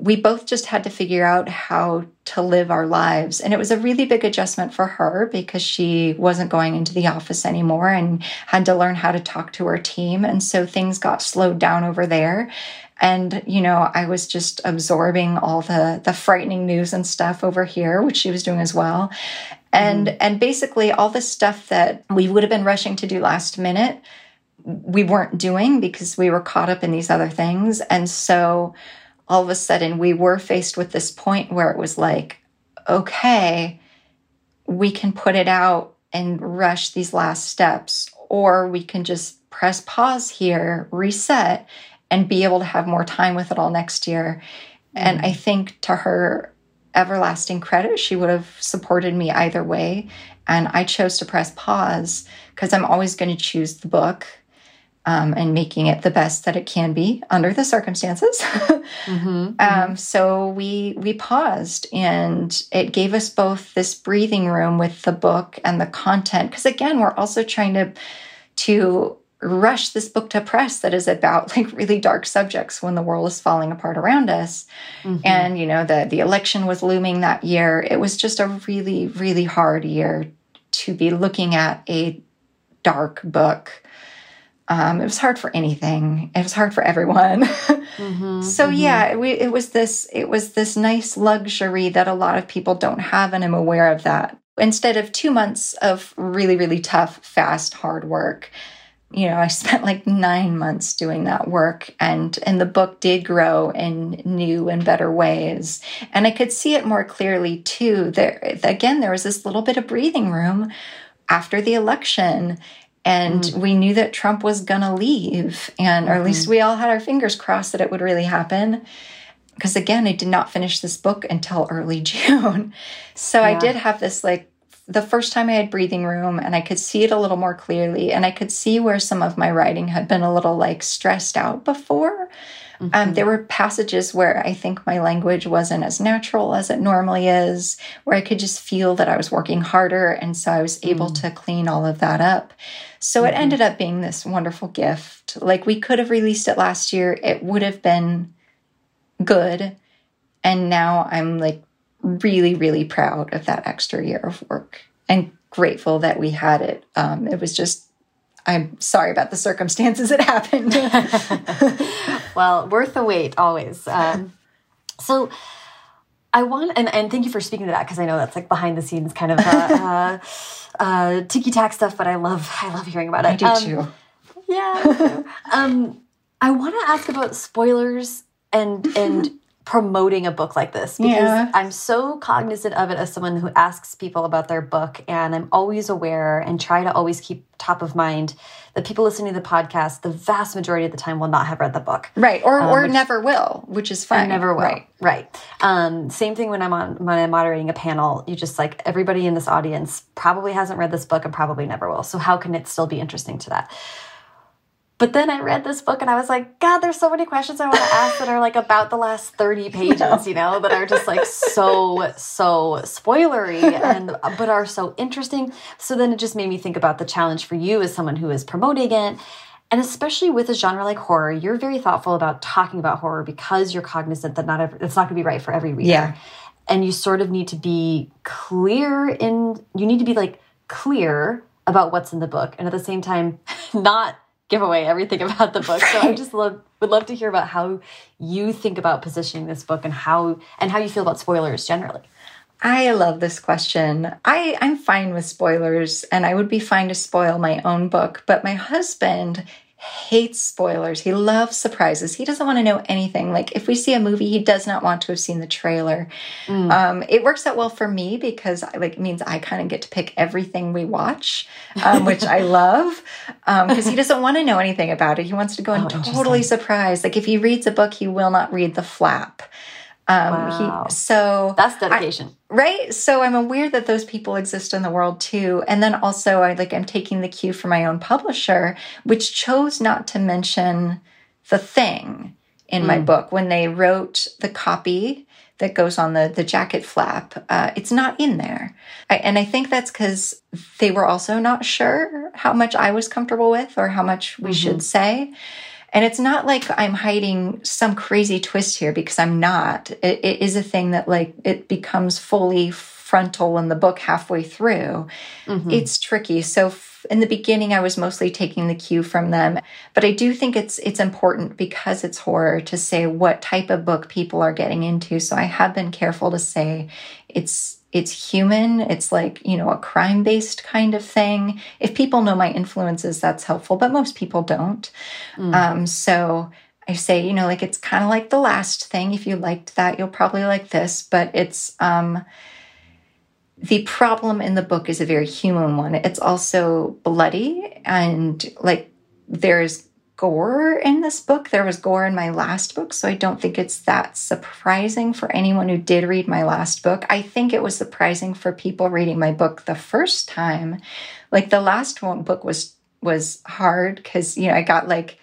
we both just had to figure out how to live our lives. And it was a really big adjustment for her because she wasn't going into the office anymore and had to learn how to talk to her team. And so things got slowed down over there. And, you know, I was just absorbing all the, the frightening news and stuff over here, which she was doing as well. And, mm. and basically all the stuff that we would have been rushing to do last minute we weren't doing because we were caught up in these other things. And so all of a sudden we were faced with this point where it was like, okay, we can put it out and rush these last steps, or we can just press pause here, reset, and be able to have more time with it all next year. Mm-hmm. And I think to her everlasting credit. She would have supported me either way. And I chose to press pause because I'm always going to choose the book um, and making it the best that it can be under the circumstances. mm-hmm, um, So we we paused, and it gave us both this breathing room with the book and the content. Because again, we're also trying to to rush this book to press that is about like really dark subjects when the world is falling apart around us mm-hmm. and you know the the election was looming that year it was just a really really hard year to be looking at a dark book um, it was hard for anything. It was hard for everyone. mm-hmm, so mm-hmm. yeah, we, it was this. It was this nice luxury that a lot of people don't have, and I'm aware of that. Instead of two months of really, really tough, fast, hard work, you know, I spent like nine months doing that work, and and the book did grow in new and better ways, and I could see it more clearly too. There again, there was this little bit of breathing room after the election and mm. we knew that Trump was going to leave. And, or at least mm-hmm. we all had our fingers crossed that it would really happen. Because again, I did not finish this book until early June. So yeah. I did have this like the first time I had breathing room and I could see it a little more clearly. And I could see where some of my writing had been a little like stressed out before. Um, mm-hmm. Um, there were passages where I think my language wasn't as natural as it normally is, where I could just feel that I was working harder. And so I was able mm. to clean all of that up. So mm-hmm. it ended up being this wonderful gift. Like we could have released it last year, it would have been good. And now I'm like really, really proud of that extra year of work and grateful that we had it. Um, it was just I'm sorry about the circumstances it happened. well, worth the wait always. Um, so I want, and, and thank you for speaking to that because I know that's like behind the scenes kind of uh, uh, uh, ticky tack stuff, but I love, I love hearing about it. I do um, too. Yeah. um, I want to ask about spoilers and and promoting a book like this because yeah. I'm so cognizant of it as someone who asks people about their book and I'm always aware and try to always keep top of mind that people listening to the podcast the vast majority of the time will not have read the book. Right. Or um, or which, never will, which is fine. never will. Right. Right. Um, same thing when I'm on when I'm moderating a panel, you just like everybody in this audience probably hasn't read this book and probably never will. So how can it still be interesting to that? But then I read this book and I was like, God, there's so many questions I want to ask that are like about the last 30 pages, you know, that are just like so, so spoilery and uh, but are so interesting. So then it just made me think about the challenge for you as someone who is promoting it. And especially with a genre like horror, you're very thoughtful about talking about horror because you're cognizant that not every, it's not going to be right for every reader. Yeah. And you sort of need to be clear in, you need to be like clear about what's in the book. And at the same time, not give away everything about the book. So I just love would love to hear about how you think about positioning this book and how and how you feel about spoilers generally. I love this question. I, I'm fine with spoilers and I would be fine to spoil my own book, but my husband hates spoilers. He loves surprises. He doesn't want to know anything. Like if we see a movie, he does not want to have seen the trailer. Mm. Um, it works out well for me because like it means I kind of get to pick everything we watch, um, which I love because um, he doesn't want to know anything about it. He wants to go in oh, totally surprised. Like if he reads a book, he will not read the flap. Um, wow. He, so that's dedication, I, right? So I'm aware that those people exist in the world too, and then also I like I'm taking the cue from my own publisher, which chose not to mention the thing in mm. my book when they wrote the copy that goes on the the jacket flap. Uh, it's not in there, I, and I think that's because they were also not sure how much I was comfortable with or how much we mm-hmm. should say. And it's not like I'm hiding some crazy twist here because I'm not. It, it is a thing that like it becomes fully frontal in the book halfway through. Mm-hmm. It's tricky. So f- in the beginning I was mostly taking the cue from them, but I do think it's it's important because it's horror to say what type of book people are getting into. So I have been careful to say it's it's human. It's like, you know, a crime based kind of thing. If people know my influences, that's helpful, but most people don't. Mm. Um, so I say, you know, like it's kind of like the last thing. If you liked that, you'll probably like this, but it's, um, the problem in the book is a very human one. It's also bloody and like there's gore in this book. There was gore in my last book, so I don't think it's that surprising for anyone who did read my last book. I think it was surprising for people reading my book the first time. Like the last one book was was hard cuz you know, I got like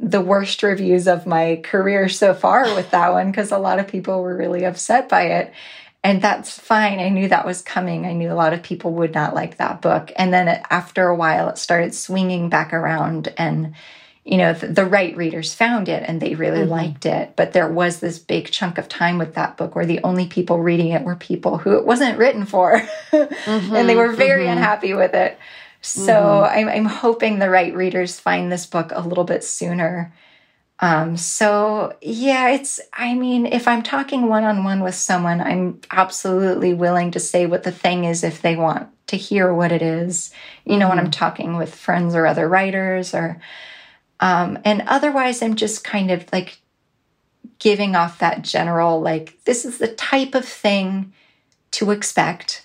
the worst reviews of my career so far with that one because a lot of people were really upset by it. And that's fine. I knew that was coming. I knew a lot of people would not like that book. And then after a while, it started swinging back around and you know the, the, right readers found it and they really mm-hmm. liked it but there was this big chunk of time with that book where the only people reading it were people who it wasn't written for mm-hmm. and they were very mm-hmm. unhappy with it so mm-hmm. I'm, I'm hoping the right readers find this book a little bit sooner um, so yeah it's i mean if i'm talking one-on-one with someone i'm absolutely willing to say what the thing is if they want to hear what it is you know when i'm mm-hmm. talking with friends or other writers or um, and otherwise, I'm just kind of like giving off that general, like, this is the type of thing to expect.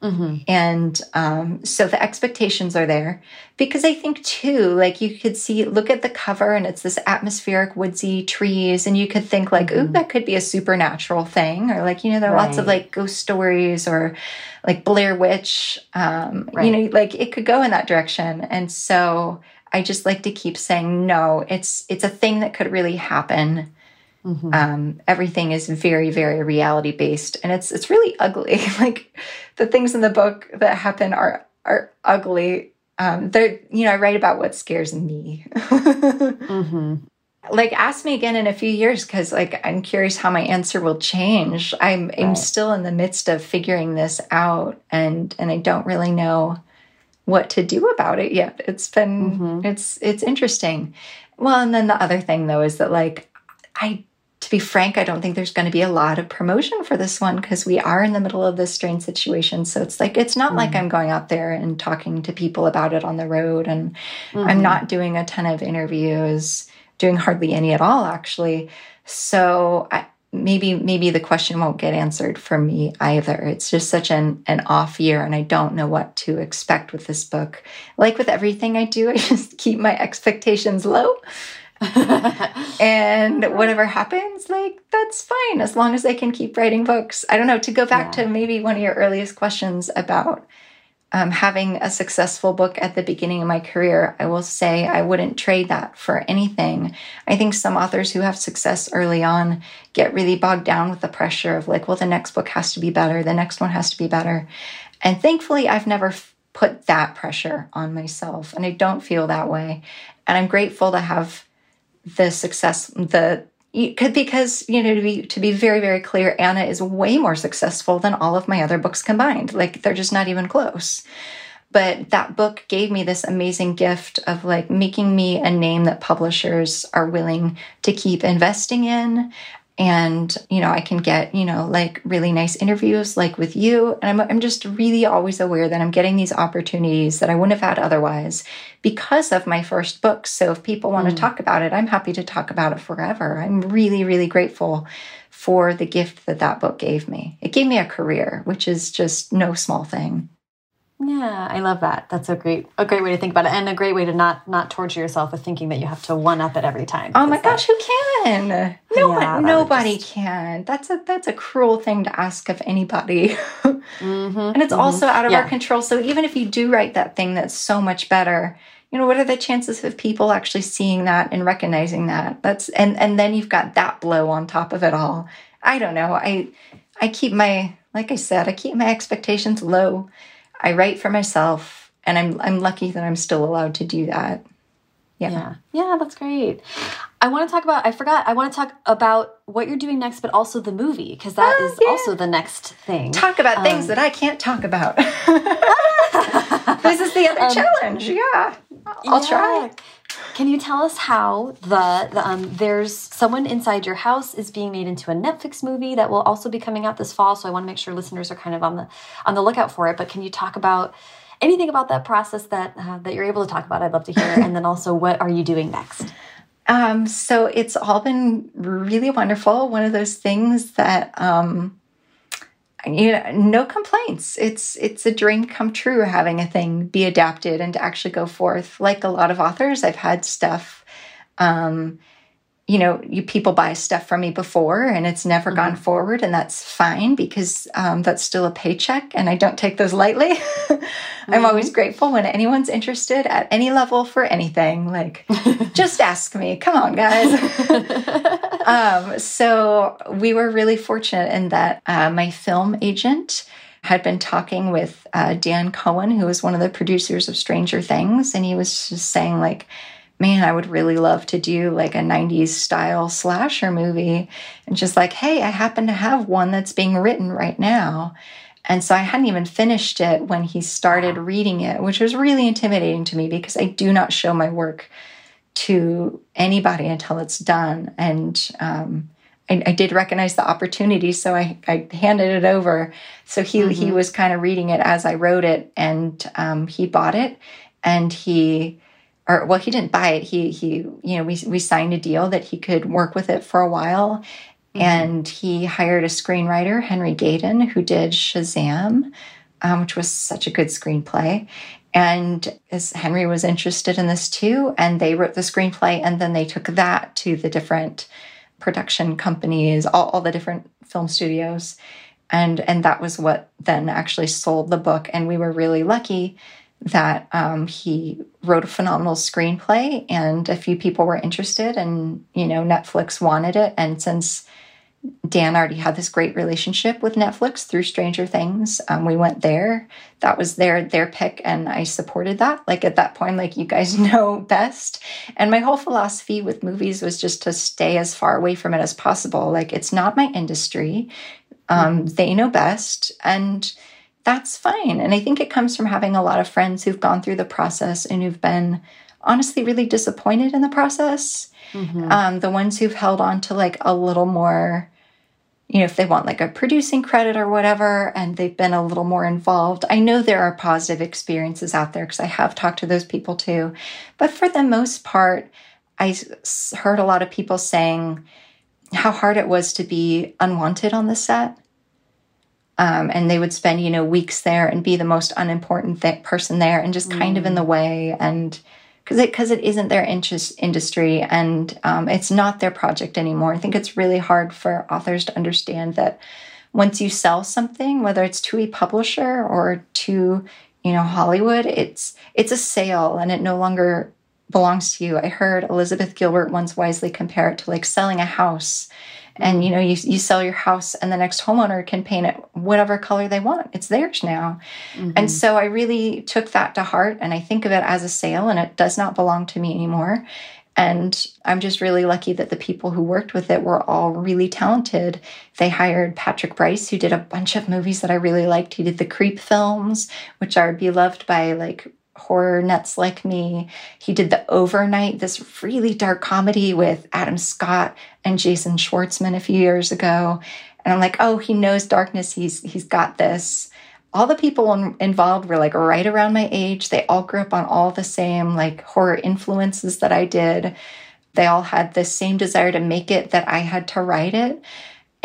Mm-hmm. And um, so the expectations are there because I think too, like you could see, look at the cover and it's this atmospheric woodsy trees, and you could think like, mm-hmm. ooh, that could be a supernatural thing, or like you know, there are right. lots of like ghost stories or like Blair Witch, um, right. you know, like it could go in that direction. And so I just like to keep saying no. It's it's a thing that could really happen. Mm-hmm. Um, everything is very very reality based, and it's it's really ugly. like the things in the book that happen are are ugly. Um, they're you know I write about what scares me. mm-hmm. Like ask me again in a few years because like I'm curious how my answer will change. I'm right. I'm still in the midst of figuring this out, and and I don't really know what to do about it yet. It's been mm-hmm. it's it's interesting. Well, and then the other thing though is that like I to be frank, I don't think there's going to be a lot of promotion for this one because we are in the middle of this strange situation. So it's like it's not mm-hmm. like I'm going out there and talking to people about it on the road and mm-hmm. I'm not doing a ton of interviews, doing hardly any at all actually. So I maybe maybe the question won't get answered for me either. It's just such an an off year and i don't know what to expect with this book. Like with everything i do i just keep my expectations low. And whatever happens like that's fine as long as i can keep writing books. I don't know to go back yeah. to maybe one of your earliest questions about um, having a successful book at the beginning of my career, I will say I wouldn't trade that for anything. I think some authors who have success early on get really bogged down with the pressure of like, well, the next book has to be better, the next one has to be better. And thankfully, I've never f- put that pressure on myself, and I don't feel that way. And I'm grateful to have the success, the because you know to be to be very very clear anna is way more successful than all of my other books combined. Like they're just not even close. But that book gave me this amazing gift of like making me a name that publishers are willing to keep investing in and you know i can get you know like really nice interviews like with you. And I'm, I'm just really always aware that i'm getting these opportunities that i wouldn't have had otherwise because of my first book. So if people want mm. to talk about it i'm happy to talk about it forever. I'm really really grateful for the gift that that book gave me. It gave me a career which is just no small thing yeah, I love that. That's a great a great way to think about it, and a great way to not not torture yourself with thinking that you have to one up it every time. Oh my gosh, who can? No yeah, one, nobody just... can. That's a that's a cruel thing to ask of anybody, mm -hmm, and it's mm -hmm. also out of yeah. our control. So even if you do write that thing that's so much better, you know, what are the chances of people actually seeing that and recognizing that? That's and and then you've got that blow on top of it all. I don't know. I I keep my like I said, I keep my expectations low I write for myself, and I'm I'm lucky that I'm still allowed to do that. Yeah. yeah. Yeah, that's great. I want to talk about I forgot. I want to talk about what you're doing next but also the movie because that oh, is yeah. also the next thing. Talk about um, things that I can't talk about. this is the other um, challenge. Yeah. I'll yeah. try. Can you tell us how the, the um, there's someone inside your house is being made into a Netflix movie that will also be coming out this fall? So I want to make sure listeners are kind of on the on the lookout for it. But can you talk about anything about that process that uh, that you're able to talk about? I'd love to hear. and then also, what are you doing next? Um, so it's all been really wonderful. One of those things that um, you know, no complaints. It's it's a dream come true having a thing be adapted and to actually go forth. Like a lot of authors, I've had stuff Um, you know, you people buy stuff from me before and it's never mm-hmm. gone forward, and that's fine because um, that's still a paycheck, and I don't take those lightly. mm-hmm. I'm always grateful when anyone's interested at any level for anything. Like, just ask me. Come on, guys. um, so we were really fortunate in that uh, my film agent had been talking with uh, Dan Cohen, who was one of the producers of Stranger Things, and he was just saying like man, I would really love to do like a 90s style slasher movie. And just like, hey, I happen to have one that's being written right now. And so I hadn't even finished it when he started reading it, which was really intimidating to me because I do not show my work to anybody until it's done. And um, I, I, did recognize the opportunity, so I, I handed it over. So he mm-hmm. he was kind of reading it as I wrote it, and um, he bought it, and he or well he didn't buy it. He he you know we we signed a deal that he could work with it for a while. Mm-hmm. and he hired a screenwriter henry gayden who did shazam um, which was such a good screenplay. And as henry was interested in this too and they wrote the screenplay and then they took that to the different production companies all, all the different film studios. And and that was what then actually sold the book. And we were really lucky that um, he wrote a phenomenal screenplay and a few people were interested and you know netflix wanted it. And since dan already had this great relationship with netflix through stranger things um, we went there. That was their their pick and i supported that. Like at that point like you guys know best. And my whole philosophy with movies was just to stay as far away from it as possible. Like it's not my industry. Um, they know best. And that's fine. And I think it comes from having a lot of friends who've gone through the process and who've been honestly really disappointed in the process. Mm-hmm. Um, the ones who've held on to like a little more, you know, if they want like a producing credit or whatever, and they've been a little more involved. I know there are positive experiences out there because I have talked to those people too. But for the most part, I heard a lot of people saying how hard it was to be unwanted on the set um, and they would spend, you know, weeks there and be the most unimportant th- person there and just kind mm. of in the mm. way. And because it, cause it isn't their interest industry and um, it's not their project anymore. I think it's really hard for authors to understand that once you sell something, whether it's to a publisher or to, you know, Hollywood, it's, it's a sale and it no longer belongs to you. I heard Elizabeth Gilbert once wisely compare it to like selling a house and you know you, you sell your house and the next homeowner can paint it whatever color they want. It's theirs now. Mm-hmm. and so i really took that to heart and i think of it as a sale and it does not belong to me anymore. And i'm just really lucky that the people who worked with it were all really talented. They hired patrick Brice, who did a bunch of movies that i really liked. He did the creep films which are beloved by like horror nuts like me. He did The Overnight, this really dark comedy with Adam Scott and Jason Schwartzman a few years ago. And I'm like, oh, he knows darkness. He's he's got this. All the people in, involved were like right around my age. They all grew up on all the same like horror influences that I did. They all had the same desire to make it that I had to write it.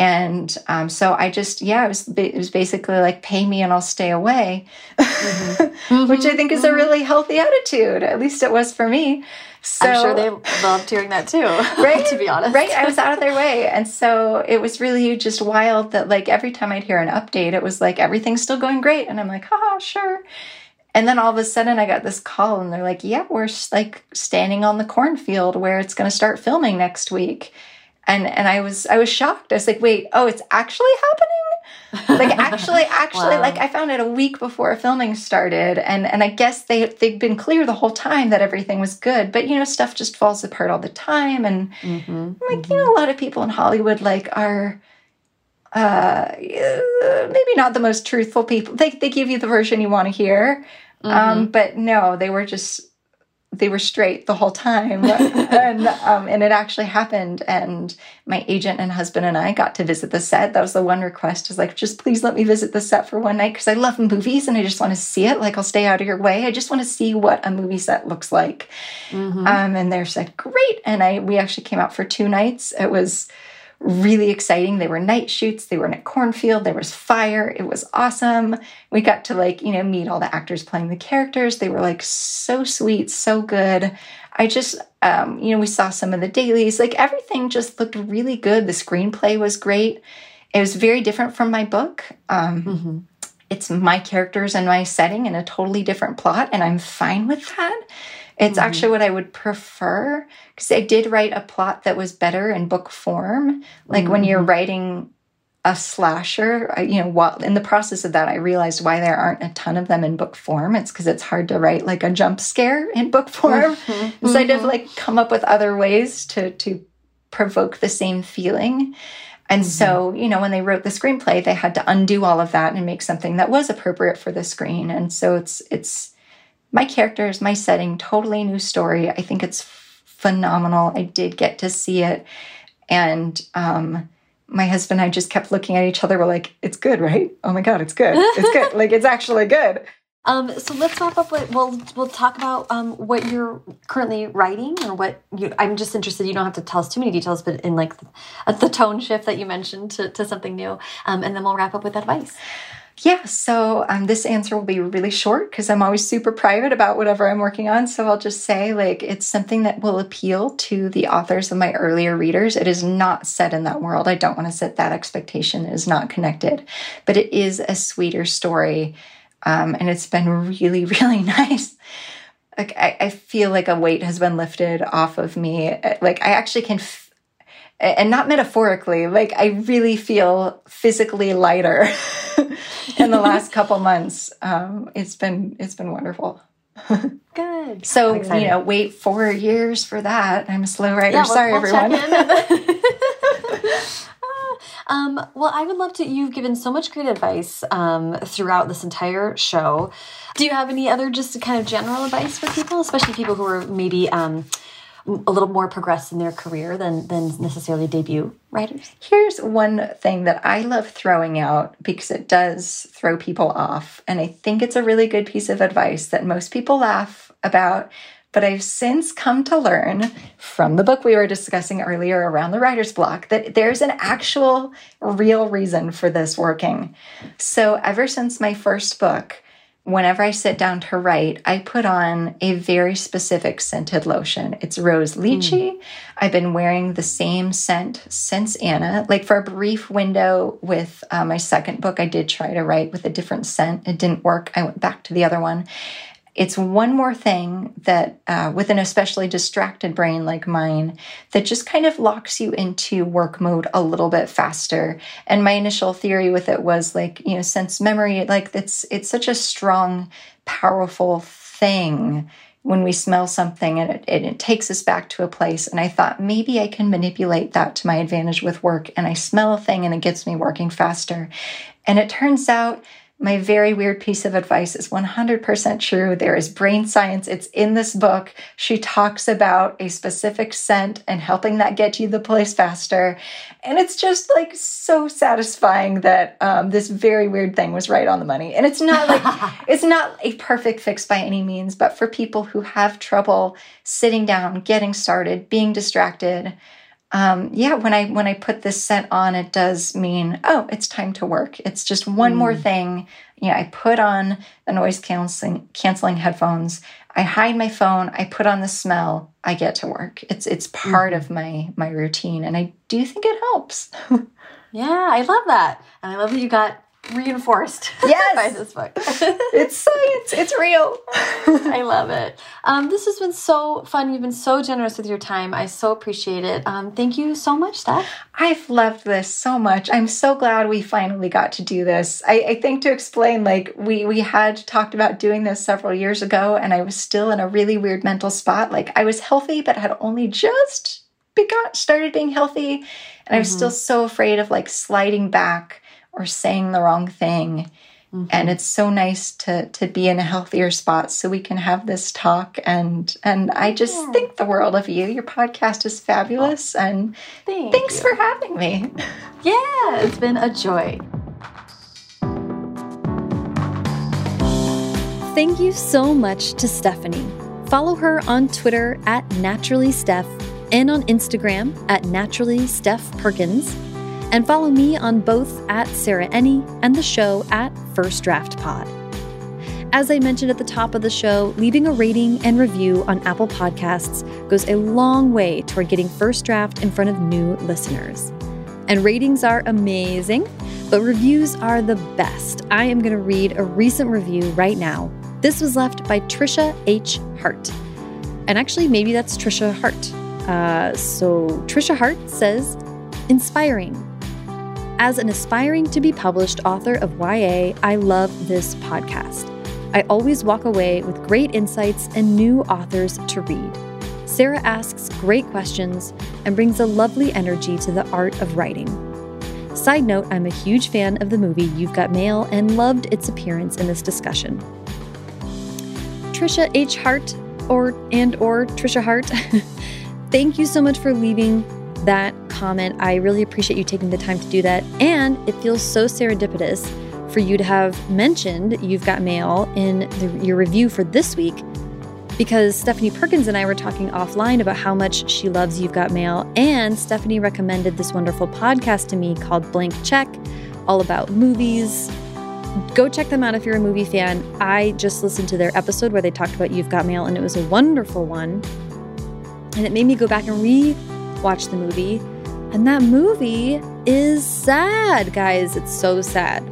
And um, so I just, yeah, it was, it was basically like, pay me and I'll stay away, mm-hmm. which I think is a mm-hmm. really healthy attitude. At least it was for me. So, I'm sure they loved hearing that too, right? to be honest. Right. I was out of their way. And so it was really just wild that, like, every time I'd hear an update, it was like, everything's still going great. And I'm like, haha, sure. And then all of a sudden I got this call and they're like, yeah, we're like standing on the cornfield where it's going to start filming next week and and I was I was shocked. I was like, wait, oh, it's actually happening? like actually, actually, wow. like I found it a week before filming started, and and I guess they they've been clear the whole time that everything was good, but you know, stuff just falls apart all the time, and mm-hmm. like mm-hmm. you know, a lot of people in Hollywood like are uh maybe not the most truthful people. They they give you the version you want to hear. Mm-hmm. Um, but no, they were just they were straight the whole time. And um, and it actually happened and my agent and husband and i got to visit the set. That was the one request is like just please let me visit the set for one night because i love movies and i just want to see it. Like i'll stay out of your way. I just want to see what a movie set looks like. Mm-hmm. um, and they said great. And i we actually came out for two nights. It was really exciting. They were night shoots, they were in a cornfield, there was fire. It was awesome. We got to like, you know, meet all the actors playing the characters. They were like so sweet, so good. I just, um, you know, we saw some of the dailies. Like everything just looked really good. The screenplay was great. It was very different from my book. Um, mm-hmm. It's my characters and my setting in a totally different plot, and I'm fine with that. It's mm-hmm. actually what I would prefer because I did write a plot that was better in book form. Like mm-hmm. when you're mm-hmm. writing a slasher, you know, while in the process of that, I realized why there aren't a ton of them in book form. It's because it's hard to write like a jump scare in book form. Mm-hmm. So I had to like come up with other ways to to provoke the same feeling. And mm-hmm. so, you know, when they wrote the screenplay, they had to undo all of that and make something that was appropriate for the screen. And so it's it's my characters, my setting, totally new story. I think it's phenomenal. I did get to see it. And um my husband and I just kept looking at each other. We're like, it's good, right? Oh my God, it's good. It's good. like, it's actually good. Um, so let's wrap up with we'll we'll talk about um, what you're currently writing or what you, I'm just interested. You don't have to tell us too many details, but in like the, the tone shift that you mentioned to, to something new, um, and then we'll wrap up with advice. Yeah, so um, this answer will be really short because I'm always super private about whatever I'm working on. So I'll just say, like, it's something that will appeal to the authors of my earlier readers. It is not set in that world. I don't want to set that expectation. It is not connected, but it is a sweeter story. Um, and it's been really, really nice. Like, I, I, feel like a weight has been lifted off of me. Like, I actually can and not metaphorically like i really feel physically lighter in the last couple months. Um, it's been it's been wonderful. Good. So you know wait four years for that. I'm a slow writer. Yeah, sorry we'll everyone. um, well, I would love to. You've given so much great advice um, throughout this entire show. Do you have any other just kind of general advice for people, especially people who are maybe um, a little more progressed in their career than than necessarily debut writers. Here's one thing that I love throwing out because it does throw people off and I think it's a really good piece of advice that most people laugh about but I've since come to learn from the book we were discussing earlier around the writer's block that there's an actual real reason for this working. So, ever since my first book, whenever I sit down to write, I put on a very specific scented lotion. It's rose lychee. Mm. I've been wearing the same scent since Anna. Like for a brief window with uh, my second book, I did try to write with a different scent. It didn't work. I went back to the other one it's one more thing that uh, with an especially distracted brain like mine that just kind of locks you into work mode a little bit faster. And my initial theory with it was like you know sense memory like it's it's such a strong powerful thing when we smell something and it, it, it takes us back to a place. And i thought maybe i can manipulate that to my advantage with work. And i smell a thing and it gets me working faster. And it turns out my very weird piece of advice is 100% true. There is brain science. It's in this book. She talks about a specific scent and helping that get you the place faster. And it's just like so satisfying that um, this very weird thing was right on the money. And it's not like, it's not a perfect fix by any means, but for people who have trouble sitting down, getting started, being distracted, um, yeah, when I when I put this scent on, it does mean oh, it's time to work. It's just one mm. more thing. Yeah, you know, I put on the noise canceling canceling headphones. I hide my phone. I put on the smell. I get to work. It's it's part mm. of my my routine, and I do think it helps. yeah, I love that, and I love that you got reinforced yes. by this book. it's science. It's real. I love it. Um, this has been so fun. You've been so generous with your time. I so appreciate it. Um, thank you so much, Steph. I've loved this so much. I'm so glad we finally got to do this. I, I think to explain, like we we had talked about doing this several years ago, and I was still in a really weird mental spot. Like I was healthy, but had only just begun started being healthy, and mm-hmm. I was mm-hmm. still so afraid of like sliding back or saying the wrong thing. Mm-hmm. And it's so nice to to be in a healthier spot so we can have this talk and and I just yeah. think the world of you. Your podcast is fabulous and Thank thanks you. for having me. Yeah, it's been a joy. Thank you so much to Stephanie. Follow her on Twitter at naturallysteph and on Instagram at naturallystephperkins and follow me on both at Sarah Enni and the show at First Draft Pod. As I mentioned at the top of the show, leaving a rating and review on Apple Podcasts goes a long way toward getting First Draft in front of new listeners. And ratings are amazing, but reviews are the best. I am going to read a recent review right now. This was left by Trisha H. Hart. And actually, maybe that's Trisha Hart. Uh, so, Trisha Hart says, inspiring. As an aspiring to be published author of YA, I love this podcast. I always walk away with great insights and new authors to read. Sarah asks great questions and brings a lovely energy to the art of writing. Side note, I'm a huge fan of the movie You've Got Mail and loved its appearance in this discussion. Trisha H. Hart or and or Trisha Hart, thank you so much for leaving that comment. I really appreciate you taking the time to do that. And it feels so serendipitous for you to have mentioned You've Got Mail in the, your review for this week because Stephanie Perkins and I were talking offline about how much she loves You've Got Mail. And Stephanie recommended this wonderful podcast to me called Blank Check, all about movies. Go check them out if you're a movie fan. I just listened to their episode where they talked about You've Got Mail, and it was a wonderful one. And it made me go back and re watch the movie. And that movie is sad, guys. It's so sad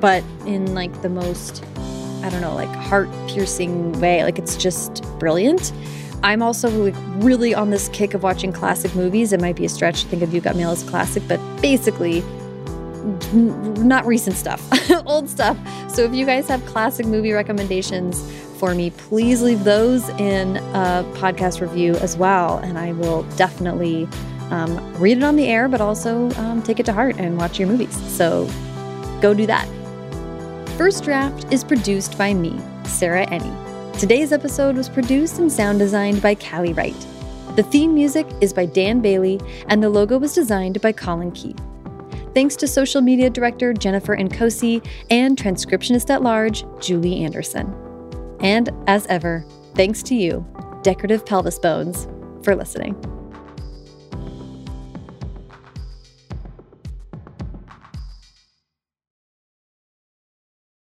but in like the most, I don't know, like heart piercing way. Like it's just brilliant. I'm also like really on this kick of watching classic movies. It might be a stretch to think of You Got Mail as classic, but basically, not recent stuff, old stuff. So if you guys have classic movie recommendations for me, please leave those in a podcast review as well. And I will definitely um, read it on the air, but also um, take it to heart and watch your movies. So go do that. First Draft is produced by me, Sarah Enni. Today's episode was produced and sound designed by Callie Wright. The theme music is by Dan Bailey, and the logo was designed by Colin Keith. Thanks to social media director Jennifer Nkosi and transcriptionist at large Julie Anderson. And as ever, thanks to you, Decorative Pelvis Bones, for listening.